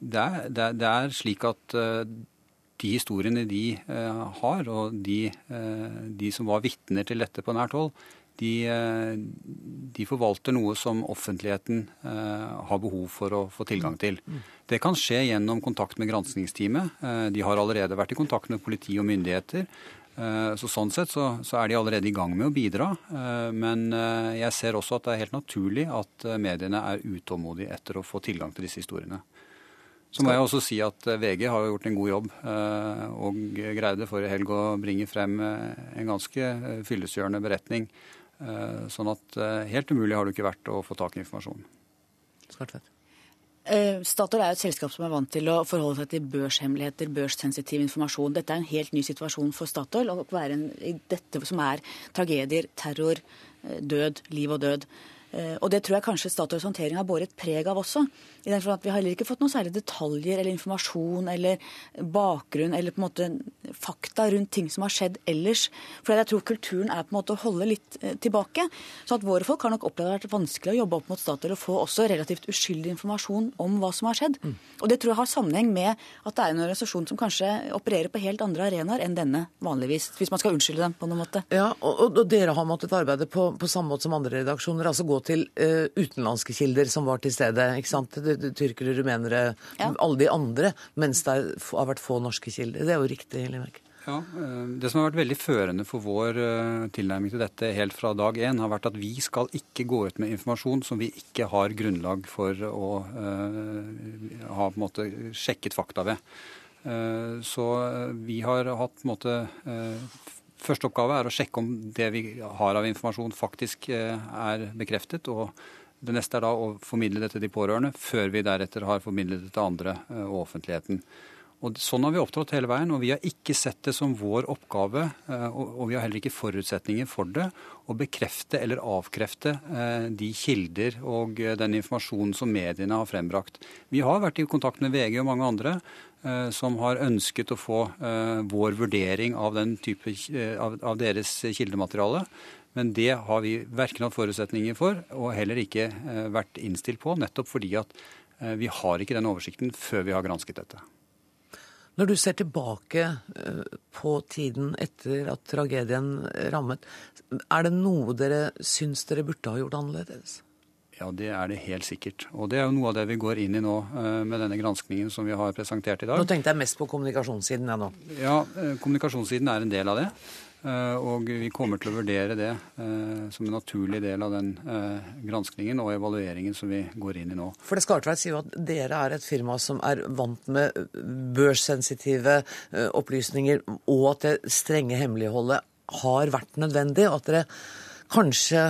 det er, det er slik at de historiene de har, og de, de som var vitner til dette på nært hold, de, de, forvalter noe som offentligheten har behov for å få tilgang til. Det kan skje gjennom kontakt med granskingsteamet. de har allerede vært i kontakt med politi og myndigheter. Eh, så Sånn sett så, så, er de allerede i gang med å bidra. Eh, men eh, jeg ser også at det er helt naturlig at mediene er utålmodige etter å få tilgang til disse historiene. Så må jeg også si at VG har gjort en god jobb og greide forrige helg å bringe frem en ganske fyllestgjørende beretning. Sånn at helt umulig har det ikke vært å få tak i informasjon. Skartvedt. Eh, Statoil er et selskap som er vant til å forholde seg til børshemmeligheter, børssensitiv informasjon. Dette er en helt ny situasjon for Statoil. Å være en, dette som er tragedier, terror, eh, død, liv og død. Eh, og det tror jeg kanskje Statoils håndtering har båret preg av også. I den at Vi har heller ikke fått noen særlig detaljer eller informasjon eller bakgrunn eller på en måte fakta rundt ting som har skjedd ellers. For jeg tror kulturen er på en måte å holde litt eh, tilbake. Så at våre folk har nok opplevd det har vært vanskelig å jobbe opp mot Statoil og få også relativt uskyldig informasjon om hva som har skjedd. Mm. Og det tror jeg har sammenheng med at det er en organisasjon som kanskje opererer på helt andre arenaer enn denne vanligvis. Hvis man skal unnskylde dem på noen måte. Ja, og, og dere har måttet arbeide på, på samme måte som andre redaksjoner. altså gå til uh, utenlandske kilder som var til stede. ikke sant? Tyrkere, rumenere, ja. alle de andre. Mens det har vært få norske kilder. Det er jo riktig. Limek. Ja, eh, Det som har vært veldig førende for vår eh, tilnærming til dette helt fra dag én, har vært at vi skal ikke gå ut med informasjon som vi ikke har grunnlag for å uh, ha på en måte sjekket fakta ved. Uh, så vi har hatt på en måte uh, Første oppgave er å sjekke om det vi har av informasjon faktisk er bekreftet. og det neste er da å formidle dette til de pårørende, før vi deretter har formidlet det til andre og offentligheten. Og Sånn har vi opptrådt hele veien, og vi har ikke sett det som vår oppgave, eh, og vi har heller ikke forutsetninger for det, å bekrefte eller avkrefte eh, de kilder og eh, den informasjonen som mediene har frembrakt. Vi har vært i kontakt med VG og mange andre som har ønsket å få vår vurdering av, type, av deres kildemateriale. Men det har vi verken hatt forutsetninger for, og heller ikke vært innstilt på, nettopp fordi at vi har ikke den oversikten før vi har gransket dette. Når du ser tilbake eh, på tiden etter at tragedien rammet, er det noe dere syns dere burde ha gjort annerledes? Ja, det er det helt sikkert. Og det er jo noe av det vi går inn i nå eh, med denne granskningen som vi har presentert i dag. Nå tenkte jeg mest på kommunikasjonssiden, jeg nå. Ja, eh, kommunikasjonssiden er en del av det. Eh, og vi kommer til å vurdere det som en naturlig del av den granskningen og evalueringen som vi går inn i nå. For det Skartveit sier jo at dere er et firma som er vant med børssensitive opplysninger, og at det strenge hemmeligholdet har vært nødvendig, og at dere kanskje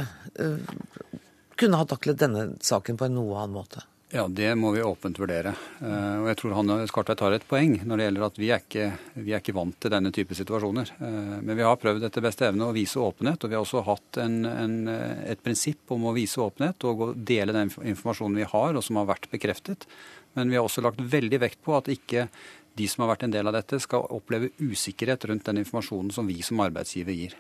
kunne ha taklet denne saken på en noe annen måte. Ja, det må vi åpent vurdere. Eh, og jeg tror han Skartveit har et poeng når det gjelder at vi er, ikke, vi er ikke vant til denne type situasjoner. Eh, men vi har prøvd etter beste evne å vise åpenhet, og vi har også hatt en, en, et prinsipp om å vise åpenhet og dele den informasjonen vi har og som har vært bekreftet. Men vi har også lagt veldig vekt på at ikke de som har vært en del av dette, skal oppleve usikkerhet rundt den informasjonen som vi som arbeidsgiver gir.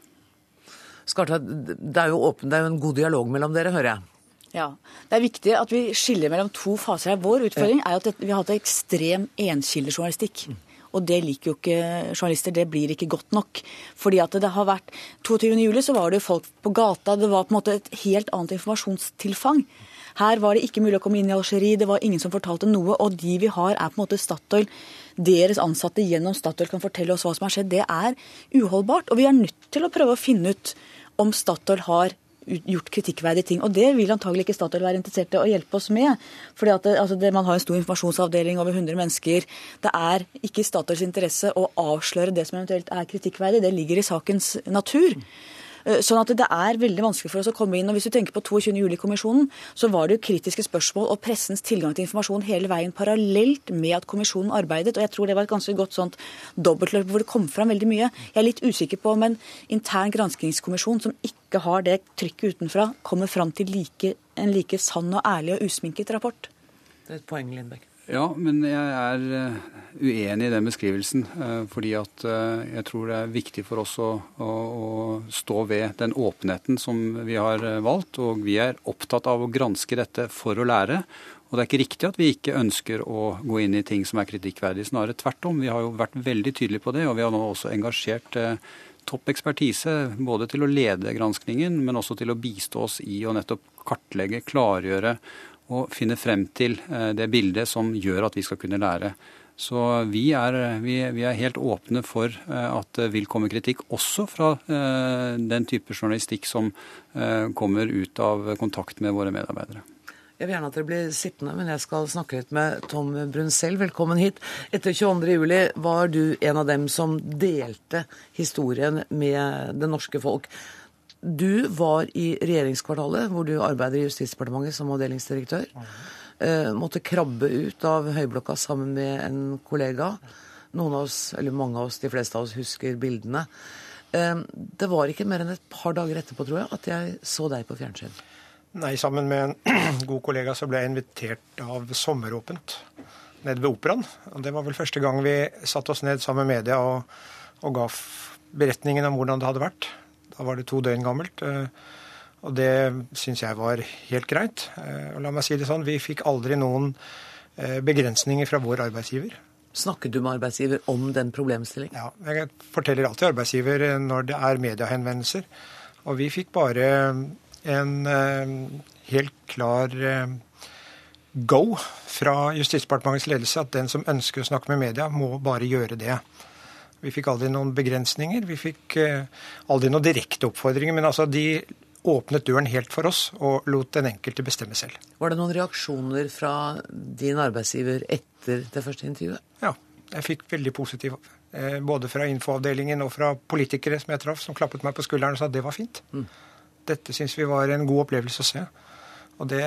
Skartveit, det er jo åpen, det er jo en god dialog mellom dere, hører jeg? Ja. Det er viktig at vi skiller mellom to faser her. Vår utfordring er at vi har hatt ekstrem enkildejournalistikk. Og det liker jo ikke journalister. Det blir ikke godt nok. Fordi at det har vært 22.07. så var det folk på gata. Det var på en måte et helt annet informasjonstilfang. Her var det ikke mulig å komme inn i Algerie, det var ingen som fortalte noe. Og de vi har, er på en måte Statoil. Deres ansatte gjennom Statoil kan fortelle oss hva som har skjedd. Det er uholdbart. Og vi er nødt til å prøve å finne ut om Statoil har gjort kritikkverdige ting. Og det vil antagelig ikke Statoil være interessert i å hjelpe oss med. fordi at altså Man har en stor informasjonsavdeling, over 100 mennesker. Det er ikke i Statoils interesse å avsløre det som eventuelt er kritikkverdig. Det ligger i sakens natur. Eh, sånn at det er veldig vanskelig for oss å komme inn. og Hvis du tenker på 22. juli-kommisjonen, så var det jo kritiske spørsmål og pressens tilgang til informasjon hele veien parallelt med at kommisjonen arbeidet. og Jeg tror det var et ganske godt sånt dobbeltløp hvor det kom fram veldig mye. Jeg er litt usikker på om en intern granskingskommisjon som ikke har det trykket utenfra, kommer fram til like, en like sann og ærlig og usminket rapport. Det er et poeng, Lindbekk. Ja, men jeg er eh, uenig i den beskrivelsen. Eh, fordi at eh, jeg tror det er viktig for oss å, å, å, stå ved den åpenheten som vi har valgt. Og vi er opptatt av å granske dette for å lære. Og det er ikke riktig at vi ikke ønsker å gå inn i ting som er kritikkverdige. Snarere tvert om. Vi har jo vært veldig tydelige på det, og vi har nå også engasjert topp ekspertise både til å lede granskningen, men også til å bistå oss i å nettopp kartlegge, klargjøre og finne frem til eh, det bildet som gjør at vi skal kunne lære. Så vi er, vi, vi er, helt åpne for eh, at det vil komme kritikk, også fra eh, den type journalistikk som kommer ut av kontakt med våre medarbeidere. Jeg vil gjerne at dere blir sittende, men jeg skal snakke litt med Tom Brunsell. Velkommen hit. Etter 22.07 var du en av dem som delte historien med det norske folk. Du var i regjeringskvartalet, hvor du arbeider i Justisdepartementet som avdelingsdirektør. Eh, måtte krabbe ut av høyblokka sammen med en kollega. Noen av oss, eller mange av oss, de fleste av oss husker bildene. Eh, det var ikke mer enn et par dager etterpå, tror jeg, at jeg så deg på fjernsyn. Nei, sammen med en god kollega så ble jeg invitert av Sommeråpent nede ved Operaen. Det var vel første gang vi satte oss ned sammen med media og, og ga beretningen om hvordan det hadde vært. Da var det to døgn gammelt. Eh, og det syns jeg var helt greit. Eh, og la meg si det sånn, vi fikk aldri noen eh, begrensninger fra vår arbeidsgiver. Snakket du med arbeidsgiver om den problemstillingen? Ja, jeg forteller alltid arbeidsgiver når det er mediehenvendelser. Og vi fikk bare en helt klar go fra Justisdepartementets ledelse at den som ønsker å snakke med media, må bare gjøre det. Vi fikk aldri noen begrensninger. Vi fikk eh, aldri noen direkte oppfordringer. Men altså, de åpnet døren helt for oss og lot den enkelte bestemme selv. Var det noen reaksjoner fra din arbeidsgiver etter det første intervjuet? Ja, jeg fikk veldig positiv eh, både fra infoavdelingen og fra politikere som jeg traff, som klappet meg på skulderen og sa at det var fint. Mm. Dette syns vi var en god opplevelse å se. Og det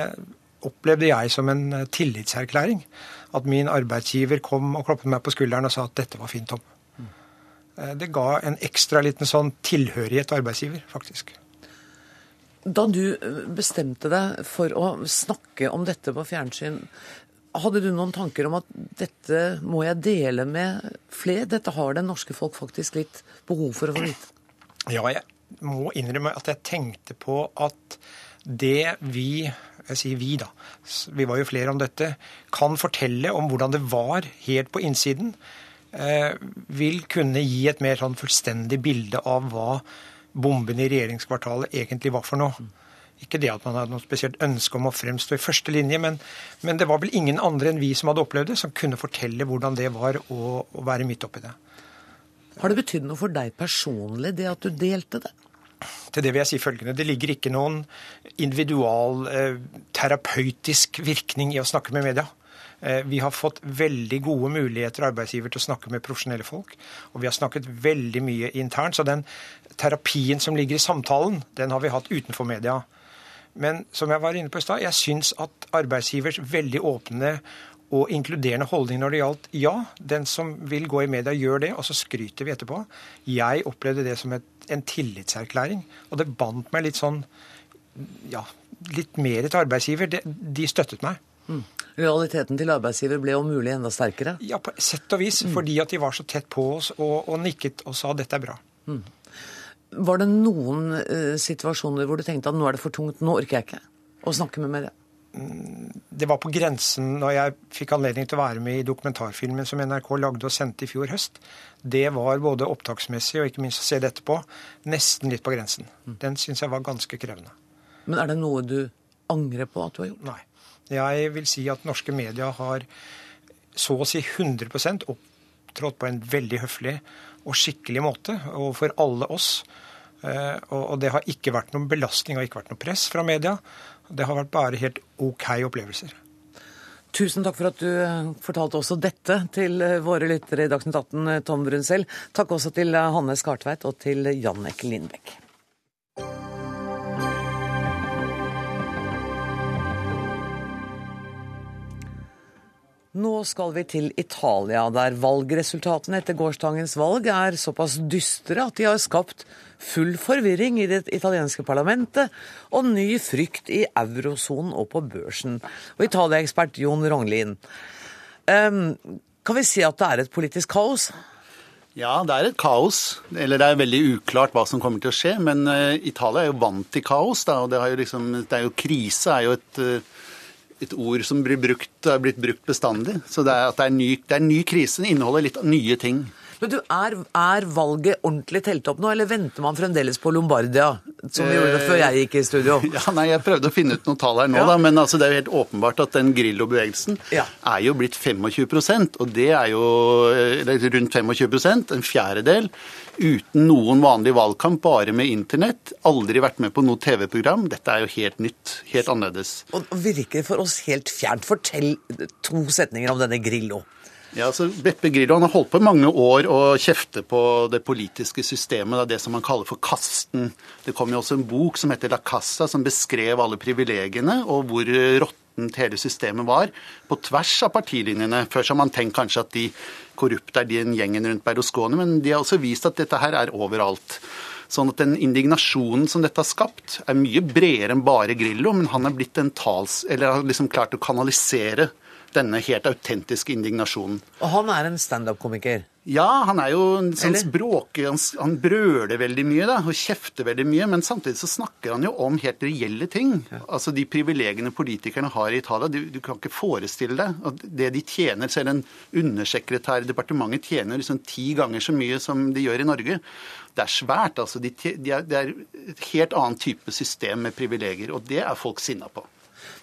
opplevde jeg som en tillitserklæring. At min arbeidsgiver kom og klappet meg på skulderen og sa at dette var fint, Tom. Mm. Det ga en ekstra liten sånn tilhørighet til arbeidsgiver, faktisk. Da du eh, bestemte deg for å snakke om dette på fjernsyn, hadde du noen tanker om at dette må jeg dele med flere? Dette har det norske folk faktisk litt behov for å få vite? Ja, jeg må innrømme at jeg tenkte på at det vi jeg sier vi, da, vi var jo flere om dette, kan fortelle om hvordan det var helt på innsiden, eh, vil kunne gi et mer sånn fullstendig bilde av hva bomben i regjeringskvartalet egentlig var for noe. Ikke det at man hadde noe spesielt ønske om å fremstå i første linje, men, men, det var vel ingen andre enn vi som hadde opplevd det, som kunne fortelle hvordan det var å, å være midt oppi det. Har det betydd noe for deg personlig, det at du delte det? Til det vil jeg si følgende. Det ligger ikke noen individual eh, terapeutisk virkning i å snakke med media. Eh, vi har fått veldig gode muligheter arbeidsgiver til å snakke med profesjonelle folk. Og vi har snakket veldig mye internt. Så den terapien som ligger i samtalen, den har vi hatt utenfor media. Men som jeg var inne på i stad, jeg syns at arbeidsgivers veldig åpne og inkluderende holdning når det gjaldt ja, den som vil gå i media, gjør det, og så skryter vi etterpå. Jeg opplevde det som et, en tillitserklæring, og det bandt meg litt sånn ja, litt mer til arbeidsgiver. De, de støttet meg. Mm. Realiteten til arbeidsgiver ble om mulig enda sterkere? Ja, på sett og vis. Mm. Fordi at de var så tett på oss og, og nikket og sa dette er bra. Mm. Var det noen uh, situasjoner hvor du tenkte at nå er det for tungt, nå orker jeg ikke å snakke med media? Mm, det var på grensen når jeg fikk anledning til å være med i dokumentarfilmen som NRK lagde og sendte i fjor høst. Det var både opptaksmessig og ikke minst å se det etterpå nesten litt på grensen. Mm. Den syns jeg var ganske krevende. Men er det noe du angrer på at du har gjort? Nei. Jeg vil si at norske media har så å si 100% opptrådt på en veldig høflig og skikkelig måte overfor alle oss. Eh, og det har ikke vært noen belastning og ikke vært noe press fra media. Det har vært bare helt OK opplevelser. Tusen takk for at du eh, fortalte også dette til eh, våre lyttere i Dagsnytt 18, Tom Brunsell. Takk også til Hanne Skartveit og til Jannek Lindbekk. Nå skal vi til Italia, der valgresultatene etter gårsdagens valg er såpass dystre at de har skapt full forvirring i det italienske parlamentet og ny frykt i eurosonen og på børsen. Og Italia-ekspert Jon Rognlien, um, kan vi si at det er et politisk kaos? Ja, det er et kaos. Eller det er veldig uklart hva som kommer til å skje. Men uh, Italia er jo vant til kaos. Da, og det, liksom, det er jo, krise er jo et uh, et ord som blir brukt, er blitt brukt bestandig. Så det er, at det er, ny, det er ny krise. Den inneholder litt nye ting. Men du, er, er, valget ordentlig telt opp nå, eller venter man fremdeles på Lombardia? Som vi gjorde før jeg gikk i studio. Ja, nei, Jeg prøvde å finne ut noen tall her nå, ja. da, men altså, det er jo helt åpenbart at den Grillo-bevegelsen ja. er jo blitt 25% og det er jo rundt 25% en fjerdedel. Uten noen vanlig valgkamp, bare med internett. Aldri vært med på noe TV-program. Dette er jo helt nytt, helt annerledes. Og virker for oss helt fjernt. Fortell to setninger om denne Grillo. Ja, altså Beppe Grillo han har holdt på i mange år å kjefte på det politiske systemet. Det, det som man kaller for kasten. Det kom jo også en bok som heter La Cassa, som beskrev alle privilegiene og hvor råttent hele systemet var. På tvers av partilinjene. Før så har man tenkt kanskje at de korrupte er den gjengen rundt Berlusconi, men de har også vist at dette her er overalt. Sånn at den indignasjonen som dette har skapt, er mye bredere enn bare Grillo, men han er blitt en tals... Eller har liksom klart å kanalisere denne helt autentiske indignasjonen. Og han er en standup-komiker? Ja, han er jo en sånn språker, han, han, brøler veldig mye da, og kjefter veldig mye. Men samtidig så snakker han jo om helt reelle ting. Ja. Altså De privilegiene politikerne har i Italia. Du, du, kan ikke forestille deg at det de tjener, selv en undersekretær i departementet tjener liksom ti ganger så mye som de gjør i Norge. Det er svært. altså. De, de er, det er et helt annet type system med privilegier, og det er folk sinna på.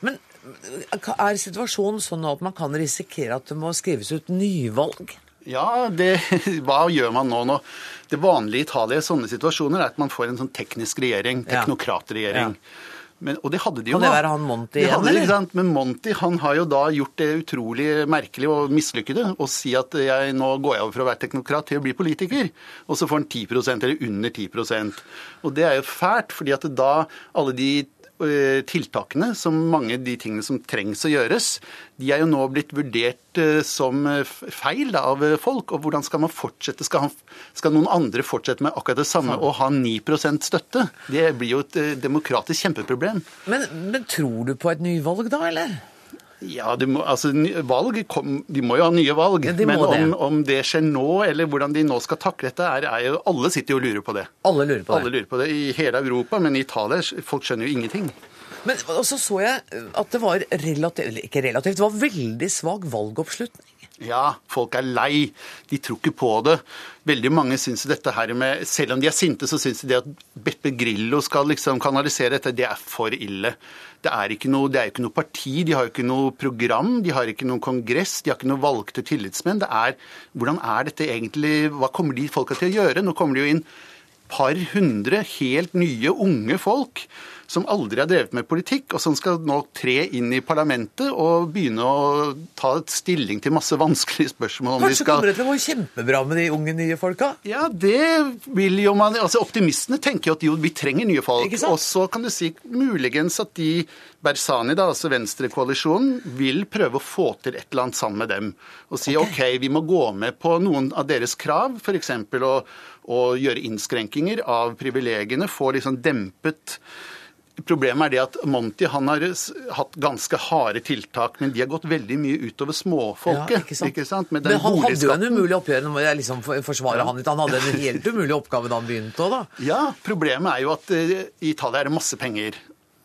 Men er situasjonen sånn at man kan risikere at det må skrives ut nyvalg? Ja, det, hva gjør man nå? nå? Det vanlige i Italia i sånne situasjoner er at man får en sånn teknisk regjering, Ja. teknokratregjering. Men, og det hadde de jo Kan det da. være han Monty igjen, eller? sant? Men Monty han har jo da gjort det utrolig merkelig og mislykkede å si at jeg, nå går jeg over fra å være teknokrat til å bli politiker. Og så får han 10% eller under 10% Og det er jo fælt, fordi at da alle de tiltakene, som mange av de tingene som trengs å gjøres, de er jo nå blitt vurdert eh, som eh, feil da, av eh, folk. Og hvordan skal man fortsette? Skal, han, skal noen andre fortsette med akkurat det samme og ha 9% støtte? Det blir jo et eh, demokratisk kjempeproblem. Men, men tror du på et nyvalg da, eller? Ja, må, altså, valg De må jo ha nye valg. Ja, men om, det. om det skjer nå, eller hvordan de nå skal takle dette, er, er jo Alle sitter jo og lurer på det. Alle lurer på det. Alle lurer på det i hele Europa, men i Italia folk skjønner jo ingenting. Men så så jeg at det var relativt, ikke relativt, det var veldig svak valgoppslutning. Ja, folk er lei. De tror ikke på det. Veldig mange syns dette her med Selv om de er sinte, så syns de at Beppe Grillo skal liksom kanalisere dette. Det er for ille. Det er, ikke noe, det er ikke noe parti, de har ikke noe program, de har ikke noen kongress, de har ikke noen valgte tillitsmenn. Det er, hvordan er dette egentlig Hva kommer de folka til å gjøre? Nå kommer det jo inn par hundre helt nye, unge folk som aldri har drevet med politikk, og som skal nå tre inn i parlamentet og begynne å ta et stilling til masse vanskelige spørsmål. om de Kanskje skal... kommer det til å gå kjempebra med de unge, nye folka? Ja, det vil jo man altså Optimistene tenker jo at jo, vi trenger nye folk. Og så kan du si muligens at de Bersani, da, altså Venstrekoalisjonen, vil prøve å få til et eller annet sammen med dem. Og si OK, vi må gå med på noen av deres krav, f.eks. Å, å gjøre innskrenkinger av privilegiene, få liksom dempet Problemet er det at Monty han har hatt ganske harde tiltak, men de har gått veldig mye utover småfolket. Ja, ikke sant? ikke sant? Men han hadde jo en umulig oppgjør, nå må jeg liksom for- forsvare han litt. Han hadde en helt umulig oppgave da han begynte òg, da. Ja, problemet er jo at uh, i Italia er det masse penger.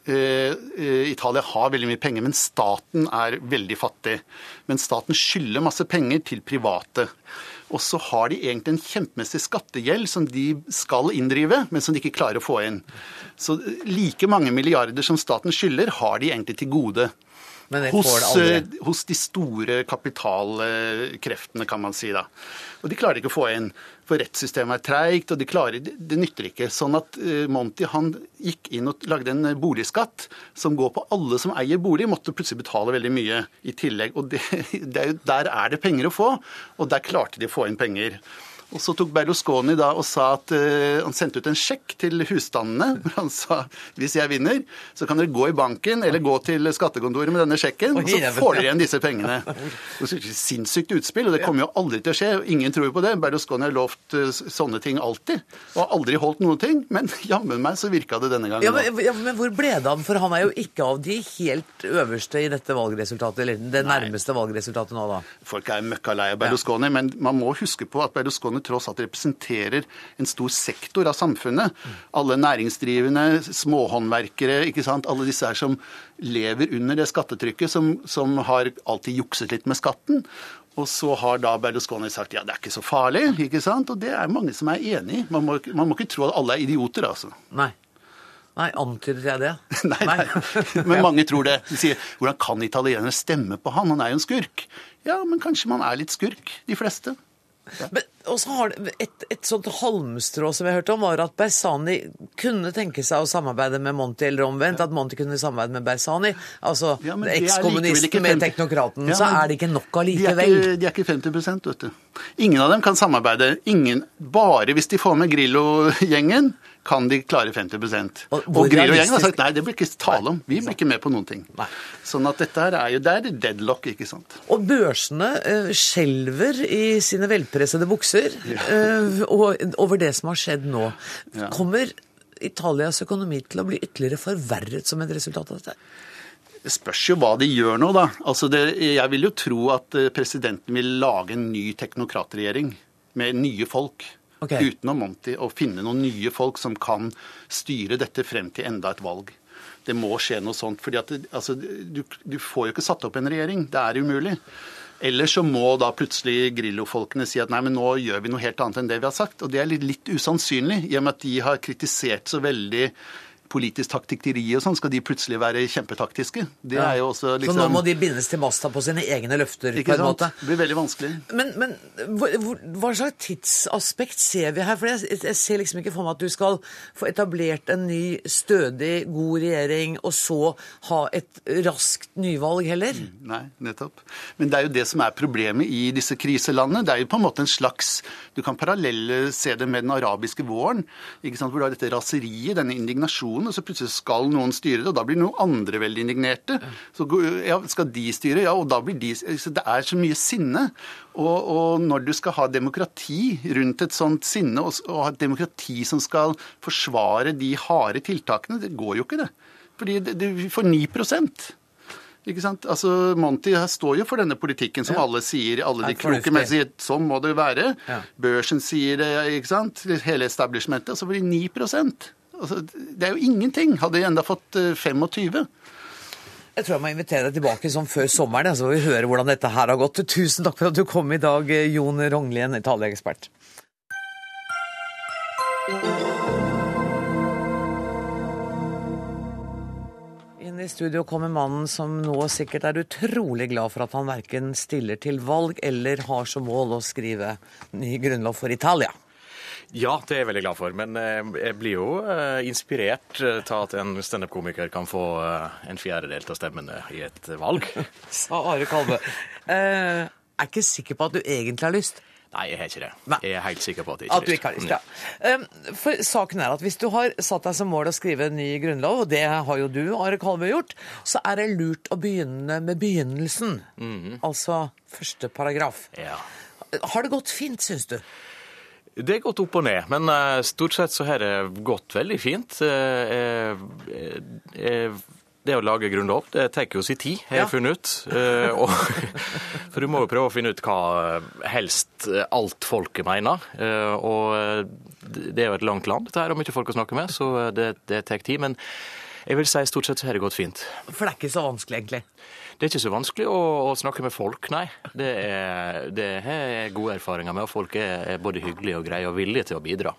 Uh, uh, Italia har veldig mye penger, men staten er veldig fattig. Men staten skylder masse penger til private. Og så har de egentlig en kjempemessig skattegjeld som de skal inndrive, men som de ikke klarer å få inn. Så like mange milliarder som staten skylder, har de egentlig til gode. Hos, eh, hos de store kapitalkreftene, kan man si da. Og de klarer ikke å få inn, for rettssystemet er treigt, og de klarer, det, nytter ikke. Sånn at eh, Monty han gikk inn og lagde en eh, boligskatt som går på alle som eier bolig, måtte plutselig betale veldig mye i tillegg. Og det, det er jo, der er det penger å få, og der klarte de å få inn penger. Og så tok Berlusconi da og sa at uh, han sendte ut en sjekk til husstandene. hvor Han sa hvis jeg vinner, så kan dere gå i banken eller gå til skattekontoret med denne sjekken, og så får dere igjen disse pengene. Sinnssykt utspill, og det kommer jo aldri til å skje. og Ingen tror på det. Berlusconi har lovt uh, sånne ting alltid, og har aldri holdt noen ting. Men jammen meg så virka det denne gangen. Ja, men, ja, men hvor ble det av For han er jo ikke av de helt øverste i dette valgresultatet, eller det nærmeste valgresultatet nå, da. Folk er møkka lei av Berlusconi, men man må huske på at Berlusconi tross alt representerer en stor sektor av samfunnet. Alle næringsdrivende, småhåndverkere, ikke sant? alle disse her som lever under det skattetrykket, som, som har alltid jukset litt med skatten. Og så har da Berlusconi sagt ja, det er ikke så farlig, ikke sant? Og det er mange som er enig i. Man, man må ikke tro at alle er idioter, altså. Nei. Nei, antydet jeg det? Nei, nei. Men mange tror det. De sier hvordan kan italienere stemme på han? Han er jo en skurk. Ja, men kanskje man er litt skurk, de fleste. Og så har et, et sånt halmstrå som jeg hørte om, var at Bersani kunne tenke seg å samarbeide med Monti, eller omvendt. At Monti kunne samarbeide med Bersani. Altså Ja, ekskommunisten med teknokraten. Ja, så er det ikke nok allikevel. De, de er ikke 50 vet du. Ingen av dem kan samarbeide. Ingen, bare hvis de får med Grillo-gjengen, kan de klare 50 Og Og, hvor Grillo-gjengen har sagt nei, det blir ikke tale om. Vi blir ikke med på noen ting. Nei. Sånn at dette her er jo Det er deadlock, ikke sant. Og børsene uh, skjelver i sine velpressede bukser ja. uh, over det som har skjedd nå. Ja. Kommer Italias økonomi til å bli ytterligere forverret som et resultat av dette? Det spørs jo hva de gjør nå, da. Altså det, jeg vil jo tro at eh, presidenten vil lage en ny teknokratregjering med nye folk. Ok. Utenom Monti. å finne noen nye folk som kan styre dette frem til enda et valg. Det må skje noe sånt. fordi altså, du, du får jo ikke satt opp en regjering. Det er umulig. Eller så må da plutselig Grillo-folkene si at nei, men nå gjør vi noe helt annet enn det vi har sagt. Og det er litt, litt usannsynlig, i og med at de har kritisert så veldig politisk taktikkeri og sånn, skal de plutselig være kjempetaktiske? Det Ja. er jo også liksom Så nå må de bindes til masta på sine egne løfter, på en måte. Det blir veldig vanskelig. Men, men hvor, hva slags tidsaspekt ser vi her? For jeg, jeg ser liksom ikke for meg at du skal få etablert en ny, stødig, god regjering, og så ha et raskt nyvalg heller. Nei, nettopp. Men det er jo det som er problemet i disse kriselandene. Det er jo på en måte en slags Du kan parallelle se det med den arabiske våren, ikke sant? hvor du har dette raseriet, denne indignasjonen, og så plutselig skal noen styre det, og da blir noen andre veldig indignerte. Så ja, skal de styre, ja, og da blir de så Det er så mye sinne. Og, og når du skal ha demokrati rundt et sånt sinne, og, og ha et demokrati som skal forsvare de harde tiltakene, det går jo ikke, det. Fordi vi får 9% ikke sant? Altså, Monty står jo for denne politikken som Ja. alle sier, alle de kloke menn sier sånn må det være. Ja. Børsen sier det, ikke sant? Hele establishmentet. Og så blir det 9 altså, Det er jo ingenting. Hadde de enda fått eh, 25 Jeg tror jeg må invitere deg tilbake sånn før sommeren, så får vi høre hvordan dette her har gått. Tusen takk for at du kom i dag, Jon Rognlien, Italia-ekspert. Inn i studio kommer mannen som nå sikkert er utrolig glad for at han verken stiller til valg eller har som mål å skrive ny grunnlov for Italia. Ja, det er jeg veldig glad for. Men eh, jeg blir jo eh, inspirert av til at en standup-komiker kan få eh, en fjerdedel av stemmene i et valg. Sa Are Kalve. Eh, er ikke sikker på at du egentlig har lyst. Nei, jeg har ikke det. Jeg er helt sikker på at jeg At du ikke har lyst, ja. Um, For saken er at hvis du har satt deg som mål å skrive en ny grunnlov, og det har jo du, Are Kalve, gjort, så er det lurt å begynne med begynnelsen. Altså første paragraf. Ja. Har det gått fint, syns du? Det er gått opp og ned, men eh, stort sett så har det gått veldig fint. Eh, eh, det å lage grunnlov, det tar jo sin tid, har jeg Ja. funnet ut. For du må jo prøve å finne ut hva helst alt folket mener. Og det er jo et langt land, dette her, og mye folk å snakke med, så det, det tar tid. Men jeg vil si stort sett så har det gått fint. For det er ikke så vanskelig, egentlig. Det er ikke så vanskelig å, å snakke med folk, nei. Det, er, det har jeg gode erfaringer med, og folk er, er både hyggelige og greie og villige til å bidra.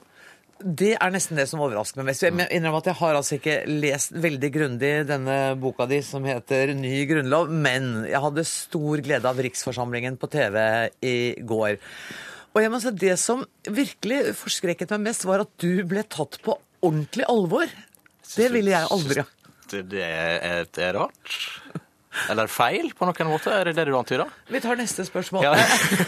Det er nesten det som overrasker meg mest. Jeg innrømmer at jeg har altså ikke lest veldig grundig denne boka di som heter Ny grunnlov, men jeg hadde stor glede av Riksforsamlingen på TV i går. Og jeg må si det som virkelig forskrekket meg mest, var at du ble tatt på ordentlig alvor. Det ville jeg aldri ha. Det, det er, det er rart. Eller feil, på noen måte? Er det det du antyder? Vi tar neste spørsmål. Ja.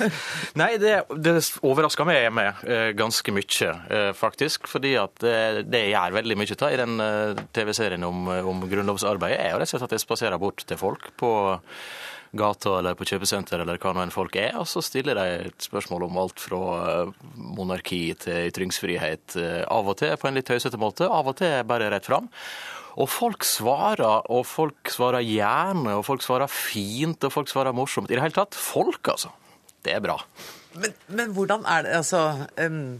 Nei, det, det overrasker meg med eh, ganske mye, eh, faktisk. Fordi at det jeg gjør veldig mye av i den eh, TV-serien om, om grunnlovsarbeidet, er jo rett og slett at jeg spaserer bort til folk på gata eller på kjøpesenter eller hva nå enn folk er, og så stiller de et spørsmål om alt fra eh, monarki til ytringsfrihet. eh, Av og til på en litt tøysete måte, av og til bare rett fram. Og folk svarer, og folk svarer gjerne, og folk svarer fint, og folk svarer morsomt. I det hele tatt, folk, altså. Det er bra. Men, men hvordan er det altså um,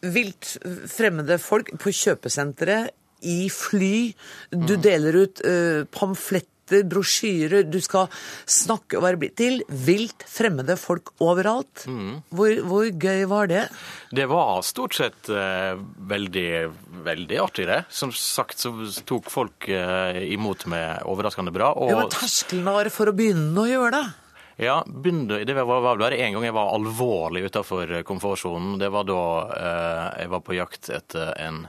Vilt fremmede folk på kjøpesentre, i fly. Du deler ut uh, pamfletter, brosjyrer. Du skal snakke og være blitt til vilt fremmede folk overalt. Hvor, hvor gøy var det? Det var stort sett eh, veldig, veldig artig, det. Som sagt så tok folk eh, imot meg overraskende bra. Og, Ja, men Terskelen var for å begynne å gjøre det. Ja, begynte, det var, var bare en gang jeg var alvorlig utenfor komfortsonen. Det var da eh, jeg var på jakt etter en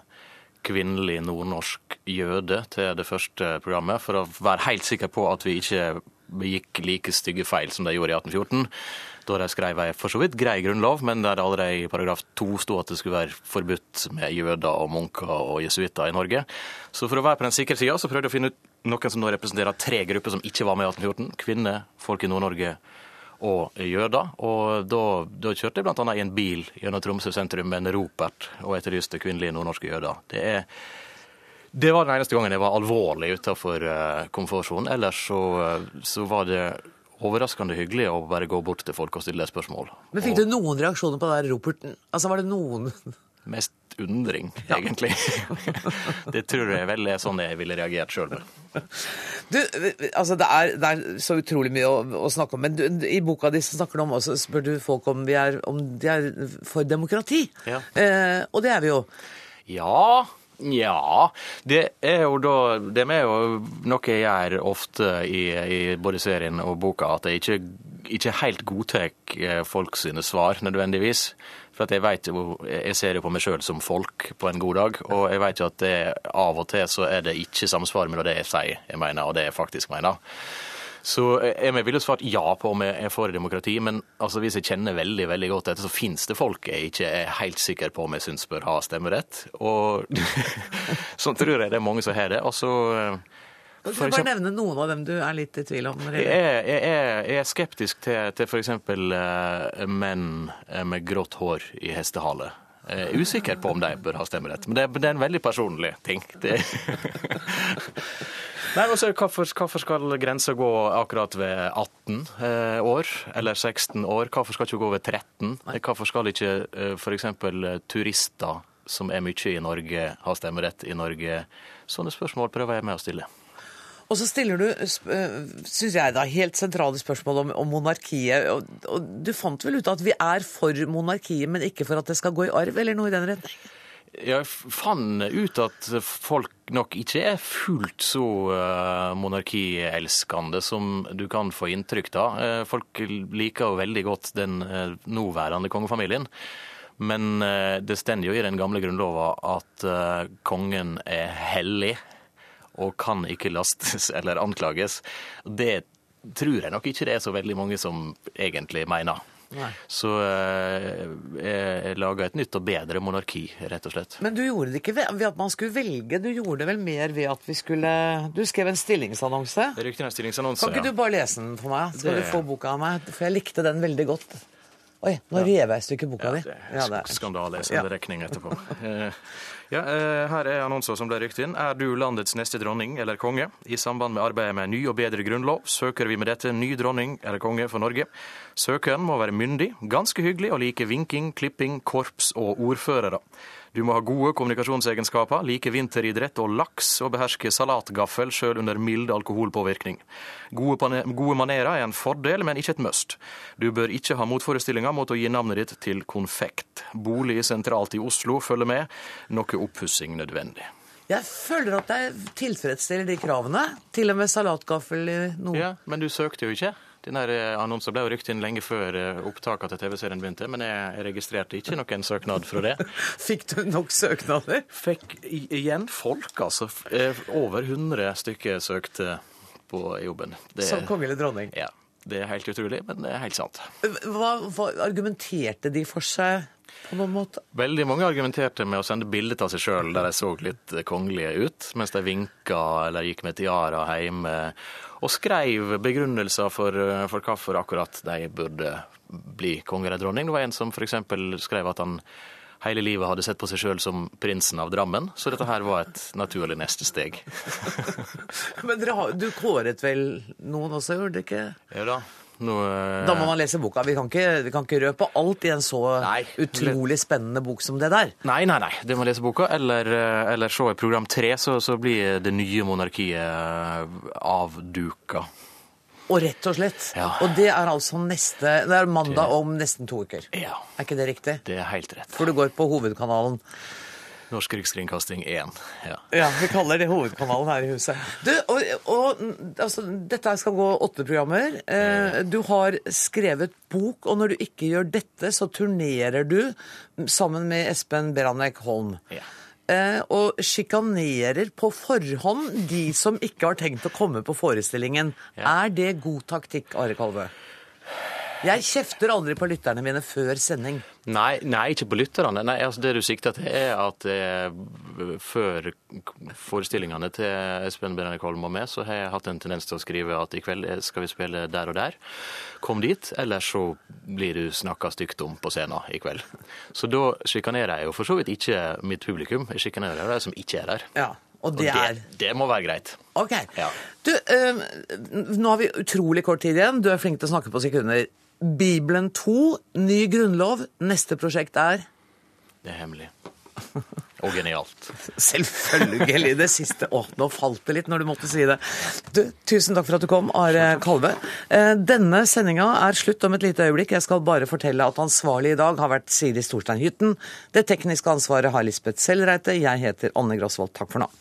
kvinnelig nordnorsk jøde til det første programmet, for å være helt sikker på at vi ikke begikk like stygge feil som de gjorde i 1814. Da de skrev ei for så vidt grei grunnlov, men der allerede i paragraf to sto at det skulle være forbudt med jøder og munker og jesuitter i Norge. Så for å være på den sikre sida, så prøvde jeg å finne ut noen som nå representerer tre grupper som ikke var med i 1814. Kvinner, folk i Nord-Norge og jøder. Og da, da kjørte jeg bl.a. i en bil gjennom Tromsø sentrum med en ropert og etterlyste kvinnelige nordnorske jøder. Det, er, det var den eneste gangen jeg var alvorlig utenfor uh, komfortsonen. Ellers så, eh, så var det overraskende hyggelig å bare gå bort til folk og stille spørsmål. Men Fikk du noen reaksjoner på den der roperten? Altså, var det noen Mest undring, egentlig. det tror jeg vel er sånn jeg ville reagert sjøl. Du, altså det er, det er så utrolig mye å, å snakke om, men du, i boka di snakker du om også, spør du folk om, vi er, om de er for demokrati. Ja. Eh, og det er vi jo. Ja, Ja, det er jo da Det er jo noe jeg gjør ofte i, i både serien og boka, at jeg ikke, ikke helt godtar eh, folk sine svar nødvendigvis. For jeg vet jo, jeg ser jo på meg sjøl som folk på en god dag, og jeg vet jo at det, av og til så er det ikke samsvar mellom det jeg sier jeg mener, og det jeg faktisk mener. Så jeg ville svart ja på om jeg er for demokrati, men altså, hvis jeg kjenner veldig veldig godt dette, så finnes det folk jeg ikke er helt sikker på om jeg syns bør ha stemmerett. Og sånn tror jeg det er mange som har det. Og så kan du bare nevne noen av dem du er litt i tvil om? Jeg er, jeg, er, jeg er, skeptisk til, til f.eks. Uh, menn med grått hår i hestehale. Jeg er usikker på om de bør ha stemmerett, men det, det er en veldig personlig ting. Nei, også, hvorfor, hvorfor skal grensa gå akkurat ved 18 eh, år, eller 16 år? Hvorfor skal ikke gå ved 13? Hvorfor skal ikke eh, f.eks. turister som er mye i Norge, ha stemmerett i Norge? Sånne spørsmål prøver jeg med å stille. Og så stiller du, eh, syns jeg, da, helt sentrale spørsmål om, om monarkiet. Og, og, du fant vel ut at vi er for monarkiet, men ikke for at det skal gå i arv, eller noe i den retning? Jeg fant ut at folk nok ikke er fullt så uh, monarkielskende som du kan få inntrykk av. Uh, folk liker jo veldig godt den nåværende kongefamilien. Men det står jo i den gamle grunnlova at kongen er hellig og kan ikke lastes eller anklages. Det tror jeg nok ikke det er så veldig mange som egentlig mener. Nei. Så eh, jeg laga et nytt og bedre monarki, rett og slett. Men du gjorde det ikke ved at man skulle velge, du gjorde det vel mer ved at vi skulle Du skrev en stillingsannonse. Det rykte en stillingsannonse, Kan ikke ja. du bare lese den for meg? Skal det... du få boka av meg? For jeg likte den veldig godt. Oi, nå rev jeg i stykker boka di. Ja, det er skandale. Jeg sender regning etterpå. Ja, eh, Her er annonser som ble rykt inn. Er du landets neste dronning eller konge? I samband med arbeidet med ny og bedre grunnlov søker vi med dette ny dronning eller konge for Norge. Søkeren må være myndig, ganske hyggelig og like vinking, klipping, korps og ordførere. Du må ha gode kommunikasjonsegenskaper, like vinteridrett og laks, og beherske salatgaffel sjøl under mild alkoholpåvirkning. Gode, gode manerer er en fordel, men ikke et must. Du bør ikke ha motforestillinger mot å gi navnet ditt til konfekt. Bolig sentralt i Oslo følger med, noe oppussing nødvendig. Jeg føler at jeg tilfredsstiller de kravene. Til og med salatgaffel i noe. Ja, Men du søkte jo ikke? Denne eh, annonsen ble jo rykt inn lenge før eh, opptakene til TV-serien begynte, men jeg registrerte ikke noen søknad fra det. Fikk du nok søknader? Fikk igjen folk, altså. Eh, over 100 stykker søkte på jobben. Det, Som konge eller dronning? Ja. Det er helt utrolig, men det er helt sant. Hva, hva argumenterte de for seg? på noen måte? Veldig mange argumenterte med å sende bilde av seg sjøl der de så litt kongelige ut, mens de vinka eller gikk med tiara hjemme og skrev begrunnelser for, for hvorfor akkurat de burde bli konge eller dronning. Det var en som f.eks. skrev at han hele livet hadde sett på seg sjøl som prinsen av Drammen, så dette her var et naturlig neste steg. Men dere, du kåret vel noen også, gjorde du ikke? Ja da. Noe... Da må man lese boka. Vi kan ikke, vi kan ikke røpe alt i en så nei, utrolig spennende bok som det der. Nei, nei, nei. Det må lese boka, eller, eh, eller se i program tre, så, så, blir det nye monarkiet eh, avduka. Og rett og slett. Ja. Og det er altså neste Det er mandag om nesten to uker. Ja. Er ikke det riktig? Det er helt rett. For du går på hovedkanalen. Norsk Rikskringkasting 1. Ja. ja, vi kaller det hovedkanalen her i huset. Du, og, og altså, Dette skal gå åtte programmer. Eh, du har skrevet bok, og når du ikke gjør dette, så turnerer du sammen med Espen Beranek Holm. Ja. Eh, og sjikanerer på forhånd de som ikke har tenkt å komme på forestillingen. Ja. Er det god taktikk, Are Kalvø? Jeg kjefter aldri på lytterne mine før sending. Nei, nei ikke på lytterne. Nei, altså Det du sikter til, er at eh, før forestillingene til Espen Berenik Holm og meg, så har jeg hatt en tendens til å skrive at i kveld skal vi spille der og der. Kom dit, eller så blir du snakka stygt om på scenen i kveld. Så da sjikanerer jeg jo for så vidt ikke mitt publikum, jeg sjikanerer de som ikke er der. Ja. Og det, og det, det, må være greit. Ok. Ja. Du, øh, nå har vi utrolig kort tid igjen. Du er flink til å snakke på sekunder. Bibelen 2, ny grunnlov. Neste prosjekt er? Det er hemmelig. Og genialt. Selvfølgelig. Det siste Å, nå falt det litt når du måtte si det. Du, tusen takk for at du kom, Are Kalve. Eh, denne sendinga er slutt om et lite øyeblikk. Jeg skal bare fortelle at ansvarlig i dag har vært Siri Storstein Hytten. Det tekniske ansvaret har Lisbeth Sellreite. Jeg heter Anne Grosvold. Takk for nå.